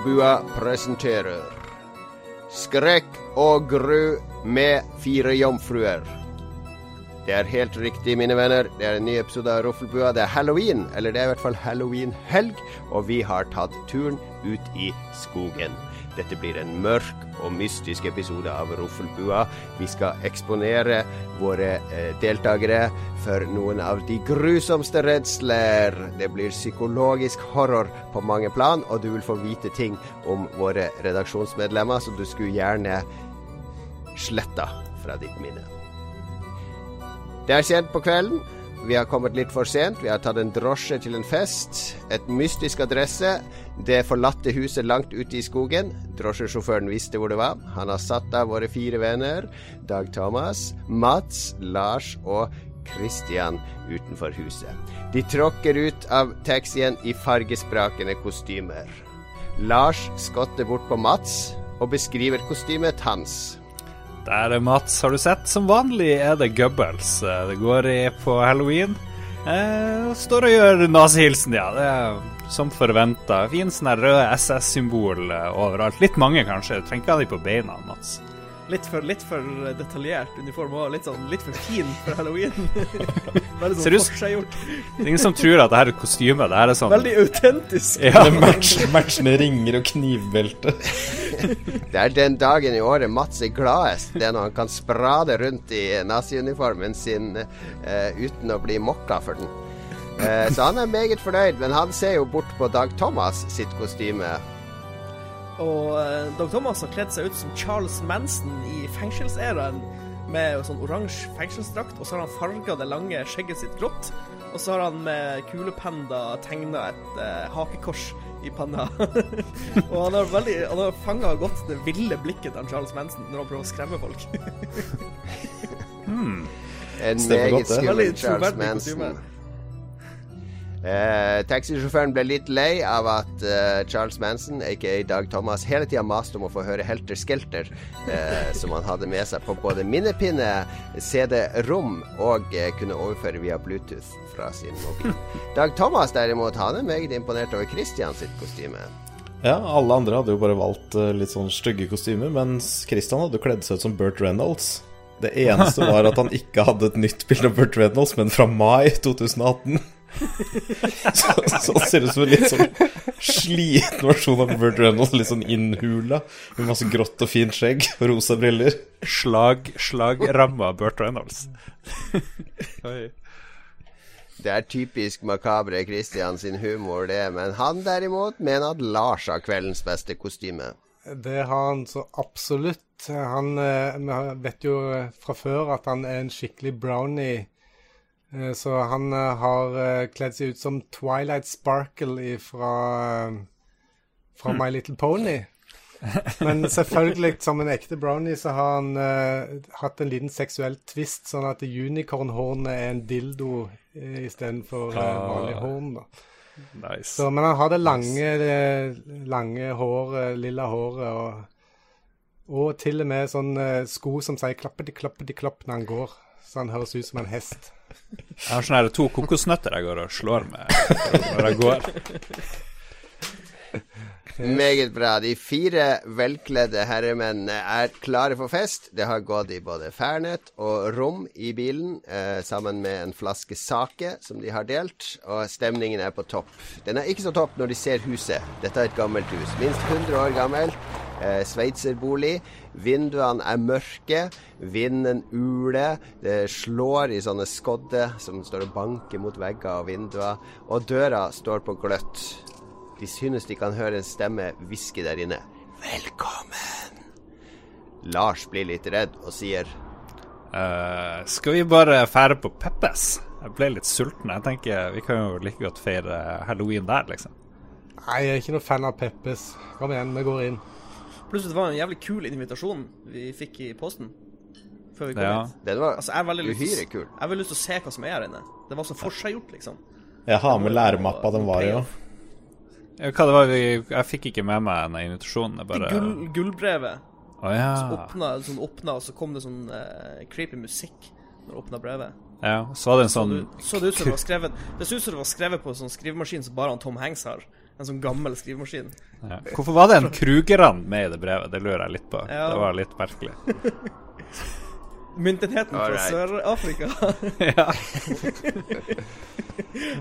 Roffelbua presenterer Skrekk og gru med fire jomfruer. Det er helt riktig, mine venner. Det er en ny episode av Roffelbua. Det er halloween, eller det er i hvert fall halloween-helg, og vi har tatt turen ut i skogen. Dette blir en mørk og mystisk episode av Roffelbua. Vi skal eksponere våre eh, deltakere for noen av de grusomste redsler. Det blir psykologisk horror på mange plan, og du vil få vite ting om våre redaksjonsmedlemmer som du skulle gjerne sletta fra ditt minne. Det er sent på kvelden. Vi har kommet litt for sent. Vi har tatt en drosje til en fest. Et mystisk adresse. Det forlatte huset langt ute i skogen. Drosjesjåføren visste hvor det var. Han har satt av våre fire venner, Dag Thomas, Mats, Lars og Christian utenfor huset. De tråkker ut av taxien i fargesprakende kostymer. Lars skotter bort på Mats og beskriver kostymet hans. Der er Mats, har du sett? Som vanlig er det Gubbels. Det går i på halloween. Eh, står og gjør nazihilsen, ja. Det er som forventa. Fin sånn rød SS-symbol overalt. Litt mange, kanskje. Du trenger ikke ha de på beina, Mats. Litt for, litt for detaljert uniform og litt, sånn, litt for fin for halloween. Bare sånn ut- forseggjort. Det er ingen som tror at det her er kostyme. Det her er sånn Veldig autentisk. ja. Match, matchende ringer og knivbelte. Det er den dagen i året Mats er gladest. Det er når han kan sprade rundt i naziuniformen sin uh, uten å bli mokka for den. Uh, så han er meget fornøyd, men han ser jo bort på Dag Thomas sitt kostyme. Og uh, Dag Thomas har kledd seg ut som Charles Manson i fengselsæraen med sånn oransje fengselsdrakt, og så har han farga det lange skjegget sitt grått. Og så har han med kulependa tegna et uh, hakekors i panna. og han har veldig Han har fanga godt det ville blikket til Charles Manson når han prøver å skremme folk. En meget skummel Charles. Manson. Eh, Taxisjåføren ble litt lei av at eh, Charles Manson, aka Dag Thomas, hele tida maste om å få høre Helter Skelter, eh, som han hadde med seg på både minnepinne, CD-rom og eh, kunne overføre via Bluetooth fra sin mobil. Dag Thomas derimot, han er meget imponert over Christian sitt kostyme. Ja, alle andre hadde jo bare valgt eh, litt sånn stygge kostymer, mens Christian hadde kledd seg ut som Burt Reynolds. Det eneste var at han ikke hadde et nytt bilde av Burt Reynolds, men fra mai 2018. så, så han ser ut som en litt sånn sliten versjon av Burt Reynolds, litt sånn innhula, med masse grått og fint skjegg og rosa briller. slag, slagramma Burt Reynolds. Oi. Det er typisk makabre Christian sin humor, det, men han derimot mener at Lars har kveldens beste kostyme. Det har han så absolutt. Han eh, vi vet jo fra før at han er en skikkelig brownie. Eh, Så han eh, har eh, kledd seg ut som Twilight Sparkle fra, fra My Little Pony. Men selvfølgelig, som en ekte brownie, så har han uh, hatt en liten seksuell twist, sånn at unicornhornet er en dildo uh, istedenfor uh, vanlig horn. da. Nice. Så, men han har det lange, det lange håret, lilla håret, og, og til og med sånn sko som sier klappeti, klappeti, klapp når han går. Så han høres ut som en hest. Jeg har sånne to kokosnøtter jeg går og slår med når jeg går. Meget bra. De fire velkledde herremennene er klare for fest. Det har gått i både Fernet og rom i bilen, eh, sammen med en flaske sake som de har delt, og stemningen er på topp. Den er ikke så topp når de ser huset. Dette er et gammelt hus. Minst 100 år gammelt. Eh, Sveitserbolig. Vinduene er mørke. Vinden uler. Det slår i sånne skodder som står og banker mot vegger og vinduer. Og døra står på gløtt. De synes de kan høre en stemme hviske der inne. Velkommen! Lars blir litt redd og sier uh, skal vi bare fære på Peppes? Jeg ble litt sulten. Jeg tenker Vi kan jo like godt feire halloween der, liksom. Nei, jeg er ikke noe fan av Peppes. Kom igjen, vi går inn. Pluss det var en jævlig kul invitasjon vi fikk i posten før vi kom Ja. hit. Det var Altså, jeg lyst uhyre kul. Jeg har veldig lyst til å se hva som er her inne. Det var så forseggjort, liksom. Jeg har med læremappa den var i òg. Hva det var Jeg fikk ikke med meg den invitasjonen. Det bare gull, gullbrevet Oh, ja. åpna, sånn åpna, og så kom det sånn uh, creepy musikk når du åpna brevet. ja. Så var det en sånn så det ut som det var skrevet Det så ut som det var skrevet på en sånn skrivemaskin som bare han Tom Hanks har. En sånn gammel skrivemaskin. Ja. Hvorfor var det en Krugerrand med i det brevet? Det lurer jeg litt på. Ja. Det var litt merkelig. Myntenheten fra right. Sør-Afrika. ja.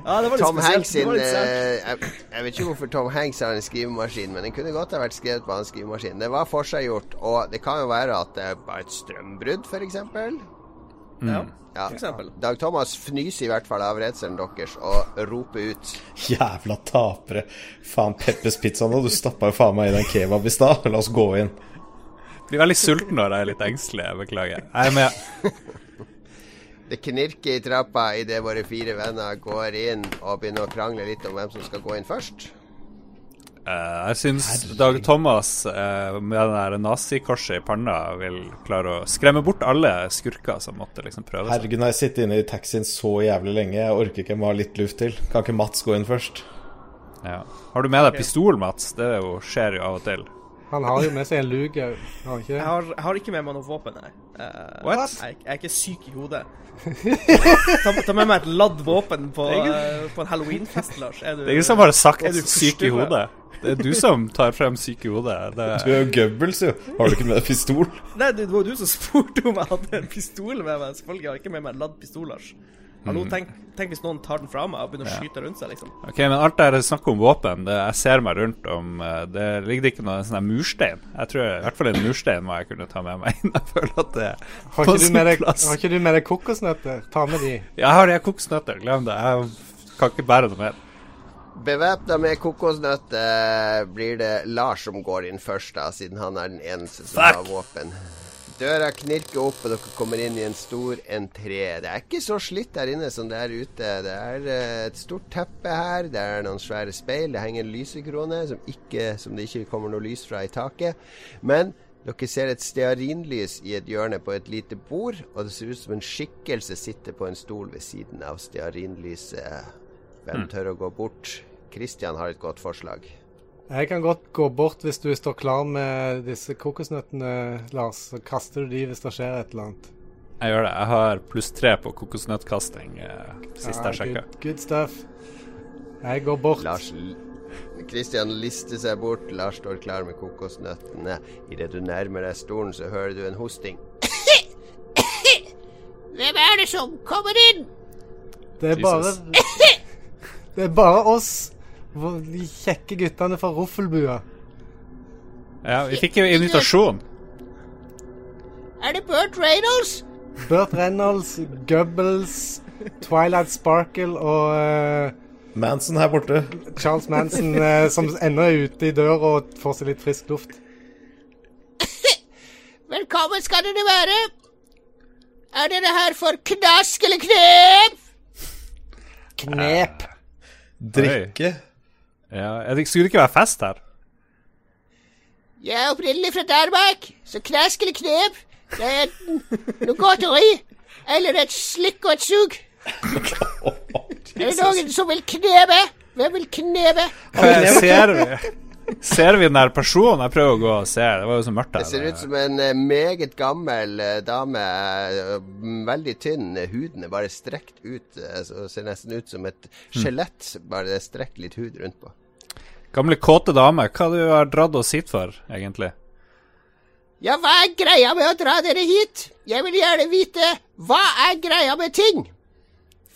ja, det var litt Tom spesielt. Hanks Det sin var litt eh, jeg, jeg vet ikke hvorfor Tom Hanks har en skrivemaskin, men den kunne godt ha vært skrevet på hans skrivemaskin. Det var forseggjort, og det kan jo være at det var et strømbrudd, f.eks. Ja, Ja. for eksempel. Dag Thomas fnyser i hvert fall av redselen deres og roper ut Jævla tapere. Faen, Peppers Pizza nå. Du stappa jo faen meg i den kebab i stad. La oss gå inn. Blir veldig sulten når jeg er litt engstelig. Jeg beklager. Jeg er med. Det knirker i trappa idet våre fire venner går inn og begynner å krangle litt om hvem som skal gå inn først. Eh, jeg syns Dag Thomas eh, med den der nazikorset i panna vil klare å skremme bort alle skurker som måtte liksom prøve seg. Herregud, når jeg sitter inne i taxien så jævlig lenge, jeg orker ikke, jeg må ha litt luft til. Kan ikke Mats gå inn først? Ja. Har du med deg pistol, Mats? Det er jo, skjer jo av og til. Han har jo med seg en luge har ikke Jeg har, har ikke med meg noe våpen, nei. Uh, What? Jeg, jeg er ikke syk i hodet. ta, ta med meg et ladd våpen på, uh, på en halloweenfest, Lars. Er du, Det er ingen som har sagt Er du syk i hodet. Det er du som tar frem syke hodet. Det, Du er jo Goebbels, jo. Har du ikke med deg pistol? Nei, det var jo du som spurte om jeg hadde en pistol med meg. Selvfølgelig har jeg ikke med meg en ladd pistol, Lars. Hallo, Mm. tenk, tenk hvis noen tar den fra meg og begynner å skyte rundt seg, liksom. Ok, men alt det her er snakk om våpen. Det, jeg ser meg rundt om eh, Det ligger ikke noen sånn murstein. Jeg tror i hvert fall en murstein må jeg kunne ta med meg inn. Jeg føler at det er Har på ikke, du sin med deg, plass. har ikke du med deg kokosnøtter? Ta med de. Jeg har de kokosnøtter. glem det. Jeg kan ikke bære noe mer. Bevæpna med kokosnøtter blir det Lars som går inn først, da, siden han er den eneste som Fuck. har våpen. Døra knirker opp, og dere kommer inn i en stor entré. Det er ikke så slitt der inne som det er ute. Det er eh, et stort teppe her, det er noen svære speil, det henger en lysekrone som, ikke, som det ikke kommer noe lys fra i taket. Men dere ser et stearinlys i et hjørne på et lite bord, og det ser ut som en skikkelse sitter på en stol ved siden av stearinlyset. Hvem tør å gå bort? Christian har et godt forslag. Jeg kan godt gå bort hvis du står klar med disse kokosnøttene, Lars. Så kaster du de hvis det skjer et eller annet. Jeg gjør det. Jeg har pluss tre på kokosnøttkasting eh, sist Ja, jeg sjekka. good, good stuff. Jeg går bort. Lars Kristian lister seg bort. Lars står klar med kokosnøttene. Idet du nærmer deg stolen, så hører du en hosting. Hvem er det som kommer inn? Det er bare Det er bare oss, de kjekke guttene fra Roffelbua. Ja, vi fikk jo invitasjon. Er det Burt Reynolds? Burt Reynolds, Goebbels, Twilight Sparkle og uh, Manson her borte. Charles Manson, uh, som ennå er ute i døra og får seg litt frisk luft. Velkommen skal dere være. Er dere her for knask eller knep? Knep. Drikke. Ja, jeg skulle det ikke være fest her? Jeg er opprinnelig fra Danmark, så knask eller knep, det er enten noe godteri eller et slikk og et sug. Er det noen som vil knebe? Hvem vil knebe? Ser vi, ser vi den der personen? Jeg prøver å gå og se. Det var jo så mørkt Det ser ut som en eh, meget gammel eh, dame. eh, Veldig tynn. Huden er bare strekt ut. Så ser nesten ut som et skjelett. Bare det er strekt litt hud rundt på. Gamle, kåte dame. Hva du har dratt oss hit for, egentlig? Ja, hva er greia med å dra dere hit? Jeg vil gjerne vite hva er greia med ting?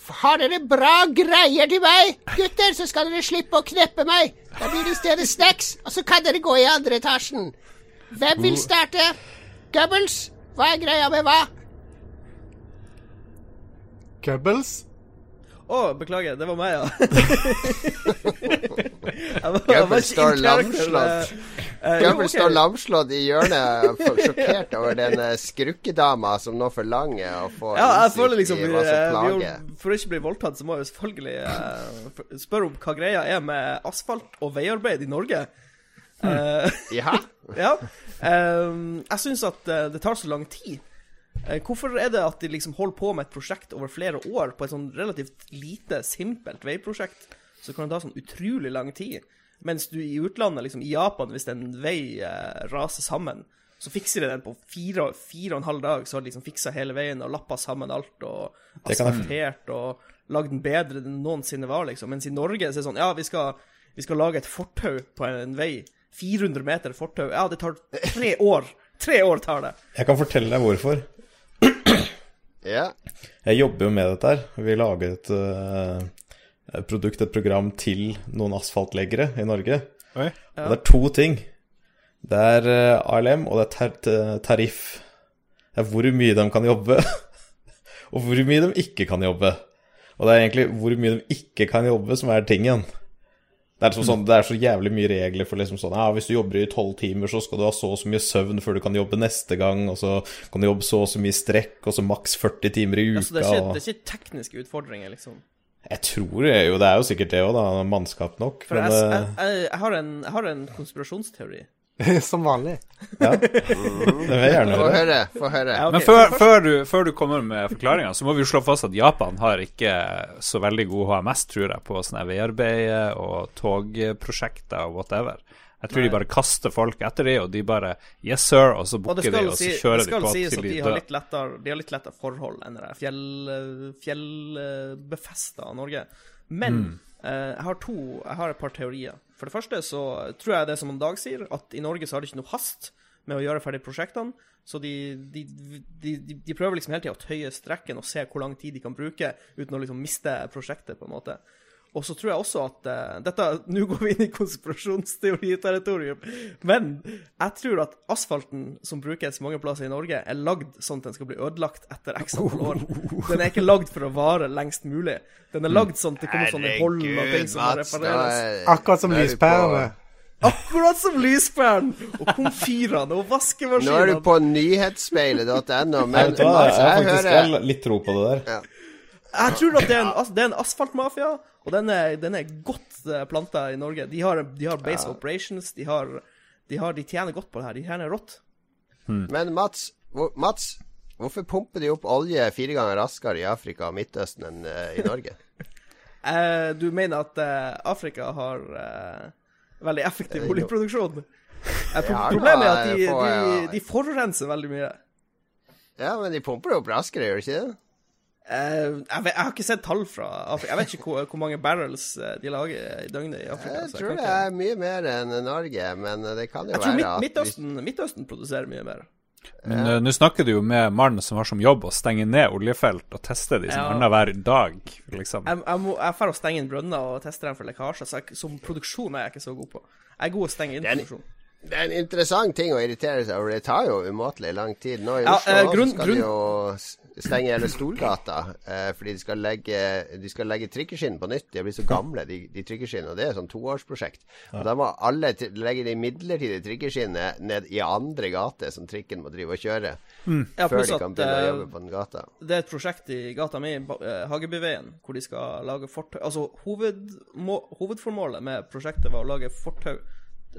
Har dere bra greier til meg, gutter, så skal dere slippe å kneppe meg. Da blir det i stedet snacks, og så kan dere gå i andre etasjen. Hvem vil starte? Goebbels, hva er greia med hva? Goebbels. Å, beklager, det var meg, ja. Gubbles står lamslått. Eh, eh, står lamslått i hjørnet, sjokkert over den eh, skrukkedama som nå forlanger å få Ja, jeg føler liksom i hva som eh, plager. For å ikke bli voldtatt, så må jeg jo selvfølgelig uh, spørre om hva greia er med asfalt og veiarbeid i Norge. Uh, Ja, ja. Um, jeg syns at det tar så lang tid. Hvorfor er det at de liksom holder på med et prosjekt over flere år på et sånn relativt lite, simpelt veiprosjekt, så kan det ta sånn utrolig lang tid? Mens du i utlandet, liksom i Japan, hvis en vei eh, raser sammen, så fikser de den på fire, fire og en halv dag. Så har de liksom fiksa hele veien og lappa sammen alt og asfaltert og lagd den bedre enn den noensinne var, liksom. Mens i Norge så er det sånn Ja, vi skal Vi skal lage et fortau på en vei. 400 meter fortau. Ja, det tar tre år. Tre år tar det. Jeg kan fortelle deg hvorfor. Ja. Jeg jobber jo med dette her. Vi lager et uh, produkt, et program til noen asfaltleggere i Norge. Oi. Ja. Og det er to ting. Det er eh, ALM, og det er tar tariff. Det er hvor mye de kan jobbe, og hvor mye de ikke kan jobbe. Og det er egentlig hvor mye de ikke kan jobbe, som er tingen. Det er, sånn, det er så jævlig mye regler for liksom sånn Ja, hvis du jobber i tolv timer, så skal du ha så og så mye søvn før du kan jobbe neste gang, og så kan du jobbe så og så mye strekk, og så maks 40 timer i uka. Altså, det, er ikke, det er ikke tekniske utfordringer, liksom. Jeg tror det er jo Det er jo sikkert det òg, da. Mannskap nok. For Men jeg, eh, jeg, jeg, jeg, har en, jeg har en konspirasjonsteori. Som vanlig. ja. det vil jeg gjerne høre. Få høre. Få høre. Ja, okay. Men før, før, du, før du kommer med forklaringa, så må vi jo slå fast at Japan har ikke så veldig god HMS, tror jeg, på sånne veiarbeid og togprosjekter og whatever. Jeg tror Nei. de bare kaster folk etter dem, og de bare Yes, sir, og så Og booker de, og så kjører de på til de de har dør. litt lettere, de har litt lettere forhold enn det fjell, fjellbefesta Norge. Men Mm. eh, jeg har to Jeg har et par teorier. For det første så tror jeg det som Dag sier, at i Norge så har det ikke noe hast med å gjøre ferdig prosjektene. Så de, de, de, de, de prøver liksom hele tida å tøye strekken og se hvor lang tid de kan bruke uten å liksom miste prosjektet, på en måte. Og så tror jeg også at uh, dette, Nå går vi inn i konspirasjonsteoriterritorium, men jeg tror at asfalten som brukes mange plasser i Norge, er lagd sånn at den skal bli ødelagt etter x antall år. Den er ikke lagd for å vare lengst mulig. Den er lagd sånn at det kommer sånne hold og ting som må Mats, repareres. er- Akkurat som lyspærene. Akkurat som lyspæren og komfyrene og vaskemaskinene. Nå er du på nyhetsspeilet.no, Jeg, men vet jeg, har jeg faktisk, jeg hører litt tro på det der. Jeg tror at det er en, as- en asfaltmafia, og den er, den er godt uh, planta i Norge. De har, de har base operations, de har, de har De tjener godt på det her. De tjener rått. Men Mats, hvor, Mats, hvorfor pumper de opp olje fire ganger raskere i Afrika og Midtøsten enn uh, i Norge? Eh, du mener at uh, Afrika har uh, veldig effektiv oljeproduksjon? Eh, pro Ja, problemet er at de, de, de forurenser veldig mye. Ja, men de pumper det opp raskere, gjør de ikke det? Eh, jeg, vet, jeg har ikke sett tall fra Afrika. Jeg vet ikke hvor, hvor mange barrels eh, de lager i døgnet i Afrika. Jeg tror kan det er mye mer enn Norge, men det kan jo jeg tror være Midt, at Midtøsten, Midtøsten produserer mye mer. Men eh, nå snakker du jo med mannen som har som jobb å stenge ned oljefelt og teste de som Ja. annenhver dag, liksom. Jeg, jeg, må, jeg får å stenge inn brønner og teste dem for lekkasje, så jeg, som produksjon er jeg ikke så god på. Jeg er god å stenge inn produksjon. Det er en interessant ting å irritere seg over. Det tar jo umåtelig lang tid. Nå i Ja, Oslo eh, grunn- skal grunn- de jo stenge hele Storgata eh, fordi de skal legge, de skal legge trikkeskinn på nytt. De har blitt så gamle, de, de trikkeskinnene. Og det er et sånn toårsprosjekt. Og Da må alle legge de midlertidige trikkeskinnene ned i andre gate som trikken må drive og kjøre. Ja, før de kan begynne å eh, jobbe på den gata. det er et prosjekt i gata mi, eh, Hagebyveien, hvor de skal lage fortau Altså, hovedformålet med prosjektet var å lage fortau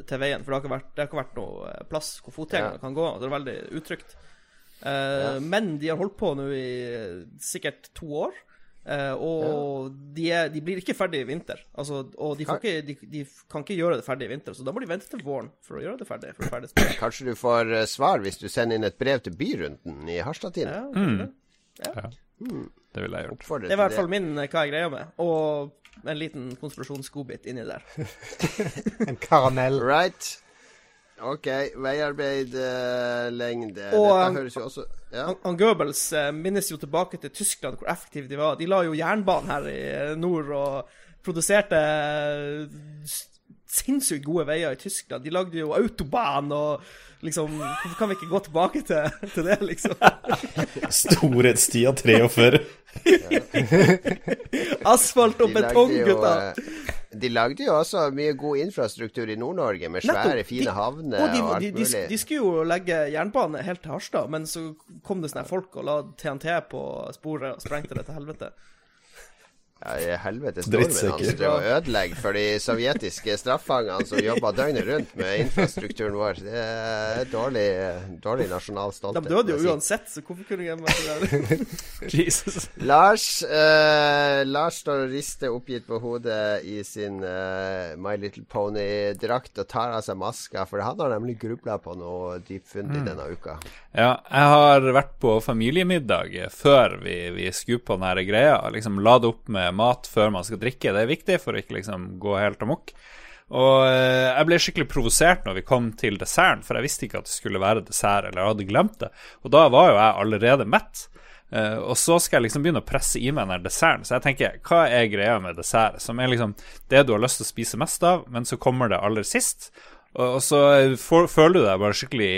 til veien, for det har ikke vært, det har ikke vært noe eh, plass hvor fotgjengerne Ja. kan gå. Det er veldig utrygt. Eh, Men de har holdt på nå i eh, sikkert to år. Uh, og de, er, de blir ikke ferdig i vinter. Altså, og de, får ikke, de, de kan ikke gjøre det ferdig i vinter, så da må de vente til våren for å gjøre det ferdig. For å ferdig. Kanskje du får svar hvis du sender inn et brev til Byrunden i Harstadtiden. Ja, kanskje det. Det ville jeg gjort. Oppfordrer Det er i hvert fall min hva jeg greier med. Og en liten konspirasjonsgodbit inni der. En karamell. Right. OK. Veiarbeidlengde. Og, Dette um, høres jo også ja. Han, han Goebbels eh, minnes jo tilbake til Tyskland, hvor effektive de var. De la jo jernbanen her i eh, nord og produserte eh, sinnssykt gode veier i Tyskland. De lagde jo autobahn og liksom Hvorfor kan vi ikke gå tilbake til, til det, liksom? Storhetstida 43. Asfalt og betong, gutta. eh, De lagde jo også mye god infrastruktur i Nord-Norge, med svære, Nettopp. fine De- havner og de, og alt de, de, mulig. de skulle jo legge jernbane helt til Harstad, men så kom det sånne folk og la TNT på sporet og sprengte det til helvete. Ja, helvete stormen Drittsekker. hans drev og ødelegge for de sovjetiske straffangene som jobba døgnet rundt med infrastrukturen vår. Det er dårlig, dårlig nasjonal De stolthet. døde jo uansett, så hvorfor kunne jeg vært der? Jesus. Lars eh, Lars står og rister oppgitt på hodet i sin eh, My Little Pony-drakt og tar av seg maska, for han har nemlig grubla på noe dypfundig denne uka. Ja, jeg har vært på familiemiddag før vi, vi skulle på denne greia. Liksom lade opp med mat før man skal drikke. Det er viktig for å ikke liksom gå helt amok. Og eh, jeg ble skikkelig provosert når vi kom til desserten, for jeg visste ikke at det skulle være dessert, eller jeg hadde glemt det. Og da var jo jeg allerede mett. Eh, og så skal jeg liksom begynne å presse i meg den desserten. Så jeg tenker, hva er greia med dessert? Som er liksom det du har lyst til å spise mest av, men så kommer det aller sist. Og så for, føler du deg bare skikkelig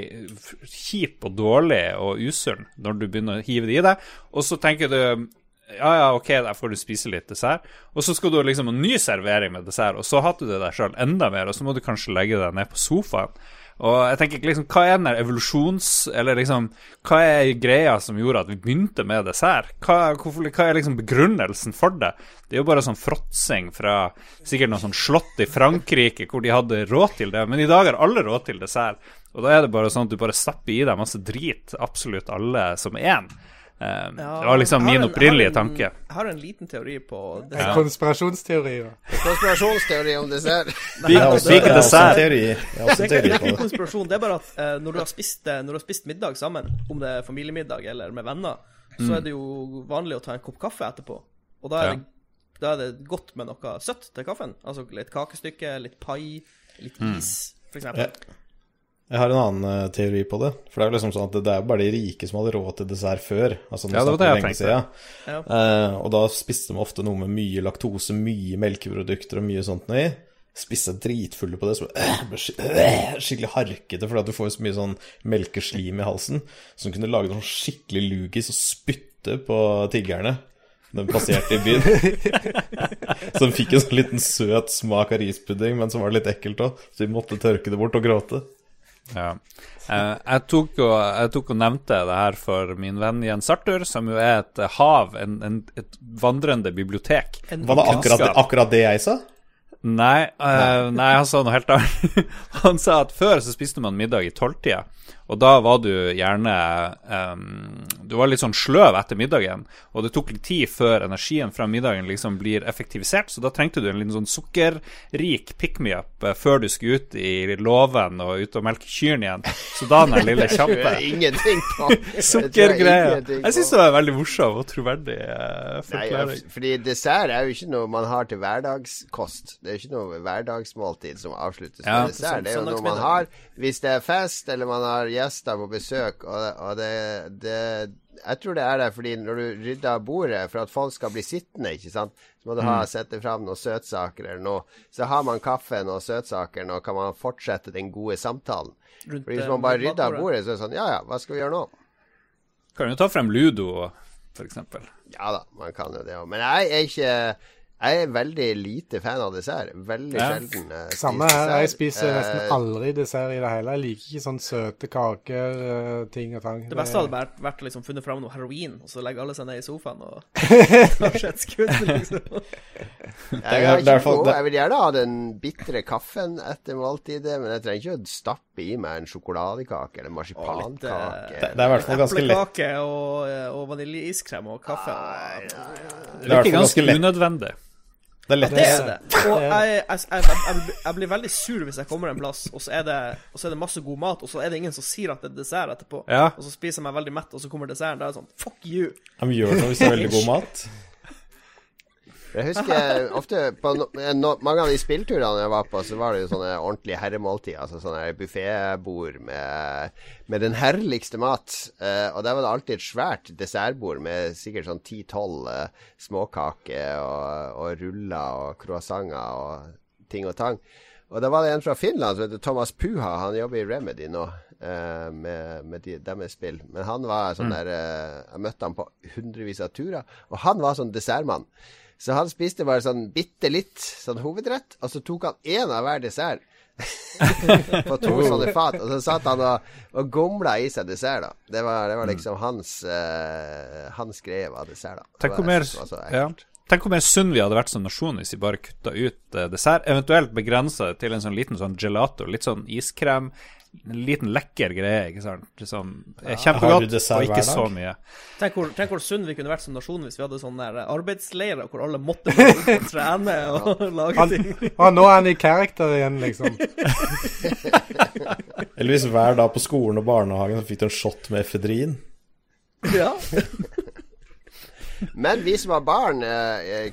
kjip og dårlig og usunn når du begynner å hive det i deg. Og så tenker du ja, ja, ok, der får du spise litt dessert. Og så skal du ha liksom en ny servering med dessert, og så hater du det deg sjøl enda mer, og så må du kanskje legge deg ned på sofaen. Og jeg tenker liksom, hva er den der evolusjons... Eller liksom, hva er greia som gjorde at vi begynte med dessert? Hva, hvorfor, hva er liksom begrunnelsen for det? Det er jo bare sånn fråtsing fra sikkert noe sånn slott i Frankrike hvor de hadde råd til det, men i dag har alle råd til dessert. Og da er det bare sånn at du bare stapper i deg masse drit, absolutt alle som én. Eh, det var liksom min opprinnelige tanke. Jeg har en liten teori på det. Ja. konspirasjonsteori. Ja. Konspirasjonsteori om dessert. Også en teori, Det er, ikke, det er ikke konspirasjon, det er bare at uh, når, du har spist, eh, når du har spist middag sammen, om det er familiemiddag eller med venner, så er det jo vanlig å ta en kopp kaffe etterpå. Og da er, Ja. det, da er det godt med noe søtt til kaffen. Altså litt kakestykke, litt pai, litt is, for eksempel. Jeg har en annen eh, teori på det. For det er jo liksom sånn at det er bare de rike som hadde råd til dessert før. Altså, Ja, det var det jeg tenkte. Ja. Uh, og da spiste de ofte noe med mye laktose, mye melkeprodukter og mye sånt nedi. Spiste dritfulle på det, så øh, skikkelig harkete fordi at du får så mye sånn melkeslim i halsen. De kunne lage sånn skikkelig lugis og spytte på tiggerne. den passerte i byen. så den fikk en sånn liten søt smak av rispudding, men som var litt ekkelt òg. Så vi måtte tørke det bort og gråte. Ja. Eh, jeg, tok og, jeg tok og nevnte det her for min venn Jens Arthur, som jo er et hav, en, en, et vandrende bibliotek. En Var det akkurat, akkurat det jeg sa? Nei, eh, nei, han sa noe helt annet. han sa at før så spiste man middag i tolvtida, og da var du gjerne um, Du var litt sånn sløv etter middagen, og det tok litt tid før energien fra middagen liksom blir effektivisert, så da trengte du en liten sånn sukkerrik pick me up eh, før du skulle ut i låven og ut og melke kyrne igjen. Så da den lille kjappe ingenting på. Tror jeg syns det var en veldig morsom og troverdig Nei, forklaring. ja, fordi dessert er jo ikke noe man har til hverdagskost. Det er jo ikke noe hverdagsmåltid som avsluttes Ja. med dessert. Det er jo noe man har hvis det er fest, eller man har gjester på besøk. Og, det- og det, det Jeg tror det er det fordi når du rydder bordet for at folk skal bli sittende, ikke sant, så må du ha, sette fram noen søtsaker eller noe. Så har man kaffen og søtsaker, nå kan man fortsette den gode samtalen. rundt, Fordi hvis eh, man bare rydder bordet, så er det sånn Ja ja, hva skal vi gjøre nå? Kan jo ta frem Ludo, eksempel. Ja da, man kan jo det òg. Men jeg er ikke Jeg er veldig lite fan av dessert. Veldig Ja. sjelden. Uh, Samme her. Jeg spiser nesten Eh, aldri dessert i det hele. Jeg liker ikke sånn søte kaker, uh, ting og tang. Det beste hadde vært, vært å liksom funnet fram noe heroin, og så legger alle seg ned i sofaen og tar seg et skudd, liksom. Jeg, jeg vil gjerne ha den bitre kaffen etter måltidet, men jeg trenger ikke å stappe i meg en sjokoladekake eller marsipankake. Det, det er i hvert fall ganske lett. Eplekake og, eh, og vaniljeiskrem og kaffe. Ah, ja, nei. Det er virker ganske ganske unødvendig. Det er lett. det er det. Og jeg, jeg, jeg, jeg, blir veldig sur hvis jeg kommer en plass, og så, er det, og så er det masse god mat, og så er det ingen som sier at det er dessert etterpå. Ja. Og så spiser jeg meg veldig mett, og så kommer desserten. Da er det sånn Fuck you! De gjør det hvis det er veldig god mat. Jeg husker ofte på no, no, mange av de spillturene jeg var på, så var det jo sånne ordentlige herremåltider. Altså sånne buffébord med, med den herligste mat. Eh, og der var det alltid et svært dessertbord med sikkert sånn 10-12 eh, småkaker og, og ruller og croissanter og ting og tang. Og da var det en fra Finland som heter Thomas Puha. Han jobber i Remedy nå. eh, med, med de, deres spill. Men han var sånn der eh, Jeg møtte han på hundrevis av turer, og han var sånn dessertmann. Så han spiste bare sånn bitte litt sånn hovedrett, og så tok han én av hver dessert. på to sånne fat. Og så satt han og, og gomla i seg dessert, da. Det var, det var liksom hans uh, Hans greie var dessert, da. Tenk hvor mer, som var så ja. Tenk hvor mer sunn vi hadde vært som nasjon hvis vi bare kutta ut eh, dessert. Eventuelt begrensa det til en sånn liten sånn gelato, litt sånn iskrem. En liten lekker greie, ikke sant. Liksom, er kjempegodt, og ikke så mye. Tenk hvor, tenk hvor sunn vi kunne vært som nasjon hvis vi hadde sånne arbeidsleirer hvor alle måtte gå ut og trene og lage Han, ting. ah, nå er han i character igjen, liksom. Eller hvis hver dag på skolen og barnehagen så fikk du en shot med efedrin. Ja. Men vi som har barn, eh,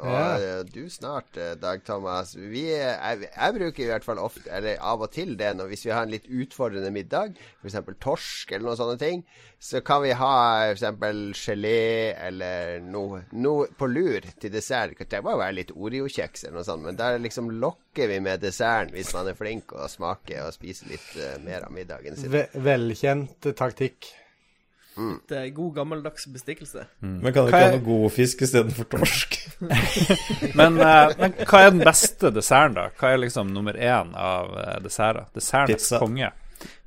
og Ja. eh, du snart, eh, Dag Thomas vi, eh, jeg, jeg bruker i hvert fall ofte, eller av og til det, når, hvis vi har en litt utfordrende middag, f.eks. torsk eller noen sånne ting, så kan vi ha f.eks. gelé eller noe, noe på lur til dessert. Det må være litt Oreo-kjeks eller noe sånt, men der liksom lokker vi med desserten hvis man er flink og smaker og spiser litt eh, mer av middagen sin. Velkjent eh, taktikk. Det er god gammeldags bestikkelse. Men kan du Hva ikke er- ha noe god fisk istedenfor torsk? Men, eh, men hva er den beste desserten, da? Hva er liksom nummer én av uh, desserter? Dessertenes Pizza. konge.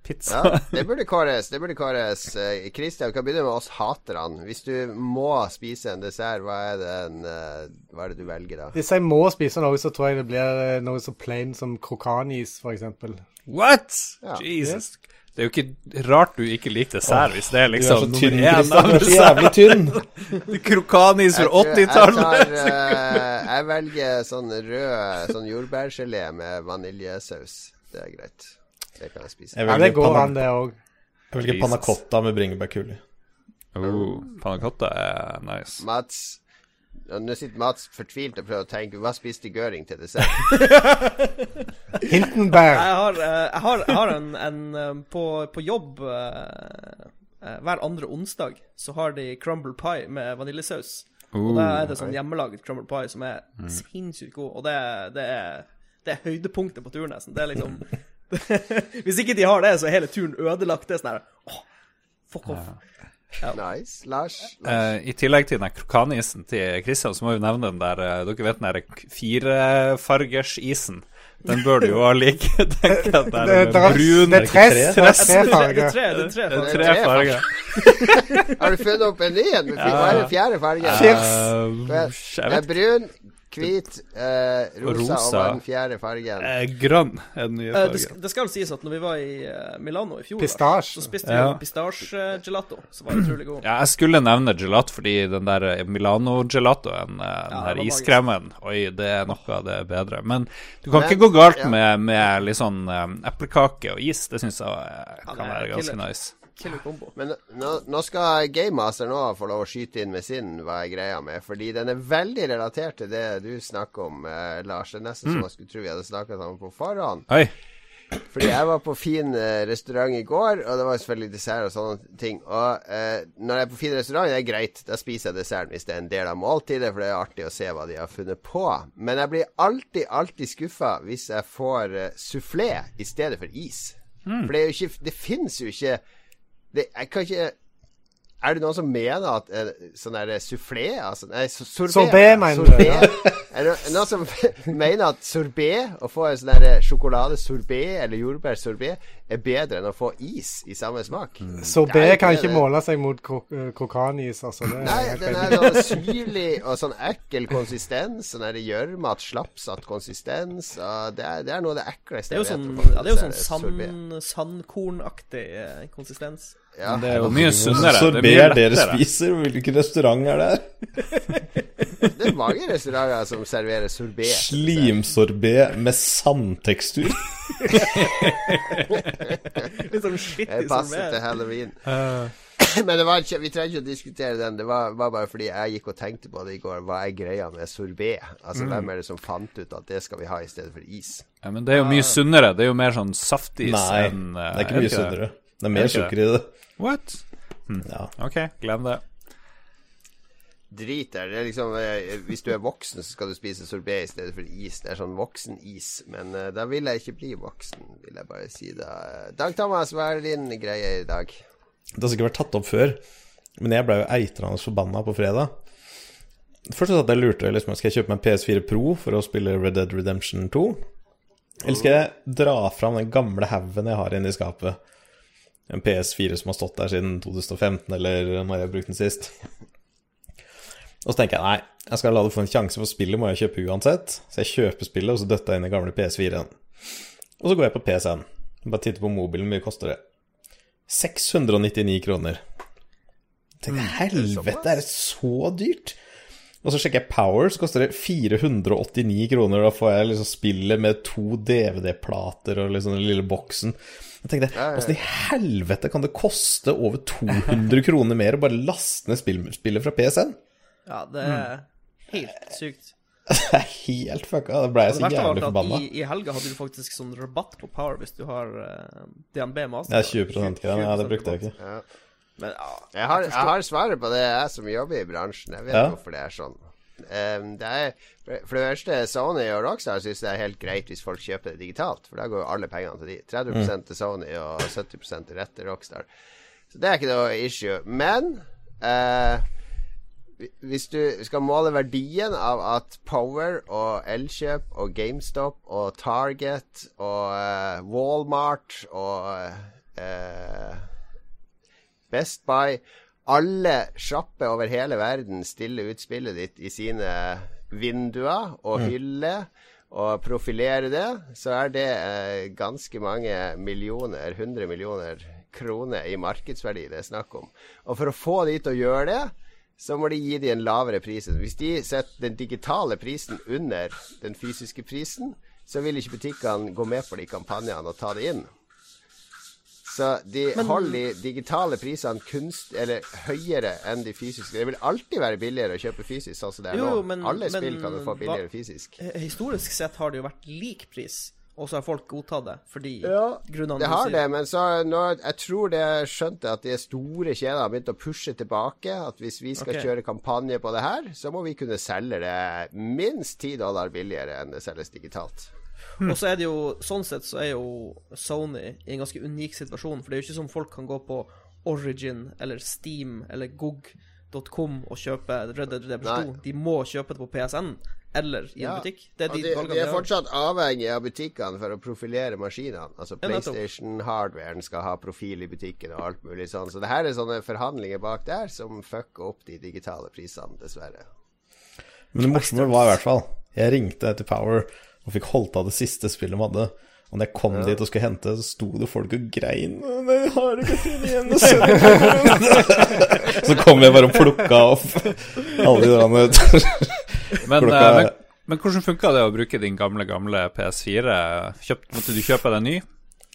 Pizza. Ja, det burde kåres. Det burde kåres. Eh, Christian, vi kan begynne med oss haterne. Hvis du må spise en dessert, hva er det, en, eh, hva er det du velger da? Hvis jeg må spise noe, så tror jeg det blir eh, noe så plain som krokanis, f.eks. What?! Ja. Jesus. Det er jo ikke rart du ikke liker dessert, hvis det er Du er liksom så tynn, Kristian. Du er så jævlig tynn. Krokanis fra Jeg tror- Jeg, 80-tallet! tar, eh, jeg velger sånn rød sånn jordbærgelé med vaniljesaus. Det er greit. Det kan jeg spise. Jeg Ja, det velger, går panna, an, det òg. jeg velger panna cotta med bringebærkuler. Oh, Panna cotta er nice. Mats Nå sitter Mats fortvilt og prøver å tenke Hva spiste Gøring til dessert? Hintenberg. Jeg har, eh, jeg har, jeg har en, en eh, på, på jobb eh, Hver andre onsdag så har de crumble pie med vaniljesaus. Og da er det sånn hjemmelaget crumble pie som er sinnssykt god. Og det, det, er, det er høydepunktet på turen, nesten. Det er liksom Hvis ikke de har det, så er hele turen ødelagt. Det er sånn her åh, Fuck off. Nice. Lars? Uh, I tillegg til den krokanisen til Christian, så må vi nevne den der uh, Dere vet den der firefargersisen? Den bør du jo ha like. tenker jeg. det er brun det er tre, er er farger. det er tre er farger. tre tre farger. Har du funnet opp en ny en? Hva er den fjerde fargen? Eh, Det er brun, hvit, eh, rosa, Rosa. og den fjerde fargen? eh, Grønn er den nye Eh, det, skal, fargen. det skal sies at når vi var i eh, Milano i fjor, Pistasje. så spiste vi Ja. pistasje-gelato, som var utrolig god. Ja, jeg skulle nevne gelato fordi den der eh, Milano-gelatoen, eh, den ja, her iskremen, oi, det er noe av det bedre. Men du kan Men- ikke gå galt ja. med, med litt sånn eplekake og is. Det syns jeg kan være ganske killer. nice. Killer combo. Men nå, nå skal Gamemaster nå få lov å skyte inn med sin hva er greia med, fordi den er veldig relatert til det du snakker om, eh, Lars. Det er nesten Mm. som jeg skulle tro vi hadde snakket sammen på forhånd. Oi. Fordi jeg var på fin eh, restaurant i går, og det var selvfølgelig dessert og sånne ting. Og eh, når jeg er på fin restaurant, det er greit. Da spiser jeg desserten hvis det er en del av måltidet, for det er artig å se hva de har funnet på. Men jeg blir alltid, alltid skuffa hvis jeg får uh, sufflé i stedet for is. For det er jo ikke Det fins jo ikke det, Jeg kan ikke er det noen som mener at eh, sånn der sufflé altså, Nei, sorbé. sorbet. Sorbet, mener du, Ja. Er det noen som mener at sorbet, å få en sånn der sjokoladesorbet eller jordbærsorbet, er bedre enn å få is i samme smak? Sorbet Sorbé er kan ikke det. måle seg mot kro- eh, altså. Det Nei, er den er sånn syrlig og sånn ekkel konsistens. Sånn gjørmete, slapsatt konsistens. Og det, er, det er noe av det ekleste er jeg sånn, vet. ja, det er jo sånn sorbet. sand, sandkornaktig eh, konsistens. Ja. Det er jo mye sunnere. Det er er dere spiser? Hvilken restaurant er det? her? Det er mange restauranter som serverer sorbet. Slimsorbé med sandtekstur. Litt sånn shitty Det passer til halloween. halloween. Men det var ikke, vi trenger ikke å diskutere den. Det var, var bare fordi jeg gikk og tenkte på det i går. Hva er greia med sorbet? Altså, Hvem er det som fant ut at det skal vi ha i stedet for is? Ja, men det er jo mye sunnere. Det er jo mer sånn saftis Nei, enn det eh, er ikke mye sunnere. Det er Er mer det sukker i det. What? Ja. OK, glem det. Drit der. Det er liksom eh, Hvis du er voksen, så skal du spise sorbet i stedet for is. Det er sånn voksenis. Men uh, da vil jeg ikke bli voksen, vil jeg bare si da. Dag Thomas, hva er din greie i dag? Det har sikkert vært tatt opp før, men jeg ble jo eitrende forbanna på fredag. Først så satt jeg lurte liksom, Skal jeg kjøpe meg en PS4 Pro for å spille Red Dead Redemption 2. Eller skal jeg dra fram den gamle haugen jeg har inne i skapet? En PS4 som har stått der siden 2015, eller når jeg har brukt den sist. Og så tenker jeg nei, jeg skal la det få en sjanse, for spillet må jeg kjøpe uansett. Så jeg kjøper spillet, og så døtter jeg inn i gamle PS4-en. Og så går jeg på PC-en. Bare titter på mobilen, hvor mye koster det? 699 kroner. Tenk, helvete, er det så dyrt? Og så sjekker jeg Power, så koster det 489 kroner. Da får jeg liksom spillet med to DVD-plater og liksom den lille boksen. Jeg tenkte, det. Åssen i helvete kan det koste over 200 kroner mer å bare laste ned spill, spillet fra PSN? Ja, det er helt sykt. Det er helt fucka. Da ble jeg så jævlig forbanna. i, i helga hadde du faktisk sånn rabatt på Power hvis du har uh, DNB Master. Ja, 20, 20 Ja, det brukte jeg ikke. Ja. Men ja, Jeg har, jeg har svaret på det, jeg som jobber i bransjen. Jeg vet Ja. hvorfor det er sånn. Ehm, det er, for det første, Sony og Rockstar syns det er helt greit hvis folk kjøper det digitalt. For da går jo alle pengene til de. 30 til Sony og 70 til rett til Rockstar. Så det er ikke noe issue. Men uh, hvis du skal måle verdien av at Power og Elkjøp og GameStop og Target og uh, Walmart og uh, Best Buy Alle sjapper over hele verden stiller ut spillet ditt i sine vinduer og hyller og profilerer det, så er det eh, ganske mange millioner, 100 millioner kroner i markedsverdi det er snakk om. Og for å få de til å gjøre det, så må de gi de en lavere pris. Hvis de setter den digitale prisen under den fysiske prisen, så vil ikke butikkene gå med på de kampanjene og ta det inn. Så de holder de digitale prisene kunst, eller høyere enn de fysiske. Det vil alltid være billigere å kjøpe fysisk, sånn som det er Jo, nå. men- Alle men spill kan du få hva- billigere fysisk. eh, historisk sett har det jo vært lik pris, og så har folk godtatt det fordi Ja, grunnene Det har det, men så nå, jeg tror det skjønte at de store kjedene har begynt å pushe tilbake. At hvis vi skal okay. kjøre kampanje på det her, så må vi kunne selge det minst 10 dollar billigere enn det selges digitalt. Og så er det jo, sånn sett så er jo Sony i en ganske unik situasjon, for det er jo ikke som folk kan gå på Origin eller Steam eller GOG.com og kjøpe Red Dead Redemption 2. De må kjøpe det på PSN eller i en Ja, butikk. Det er Og de, de, de er fortsatt avhengig av butikkene for å profilere maskinene. Altså PlayStation-hardwaren skal ha profil i butikken og alt mulig sånn. Så det her er sånne forhandlinger bak der som fucker opp de digitale prisene, dessverre. Men det morsomme var i hvert fall Jeg ringte til Power og fikk holdt av det siste spillet de hadde. Og når jeg kom dit og skulle hente, så sto det folk og grein. «Å, nei, har ikke tid igjen å sende Så kom jeg bare og plukka opp alle de der Men, eh, men, men hvordan funka det å bruke din gamle, gamle PS4? Kjøpt, måtte du kjøpe deg ny?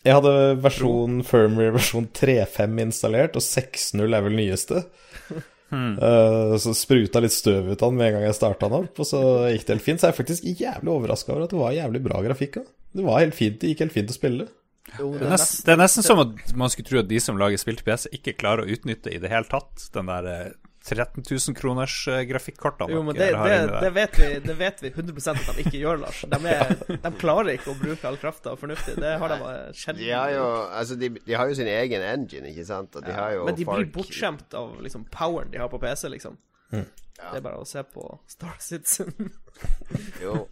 Jeg hadde versjon firmware versjon 3.5 installert, og 6.0 er vel nyeste. Eh, så spruta litt støv ut av den med en gang jeg starta den opp, og så gikk det helt fint. Så jeg er faktisk jævlig overraska over at det var jævlig bra grafikk. da. Det var helt fint, det gikk helt fint å spille. Jo, Det er, nesten, det er nesten som at man skulle tro at de som lager spill til PC, ikke klarer å utnytte i det hele tatt den der eh, 13 000 kroners grafikkart grafikkortene Jo, men det, det, det, vet vi, det vet vi 100% at de ikke gjør, Lars. De, er, de klarer ikke å bruke all krafta fornuftig. Det har de eh, sjelden De har jo, altså de, de har jo sin egen engine, ikke sant? Og de har jo Men de blir bortskjemt av liksom poweren de har på PC, liksom. Ja. Det er bare å se på Star Citizen. Jo.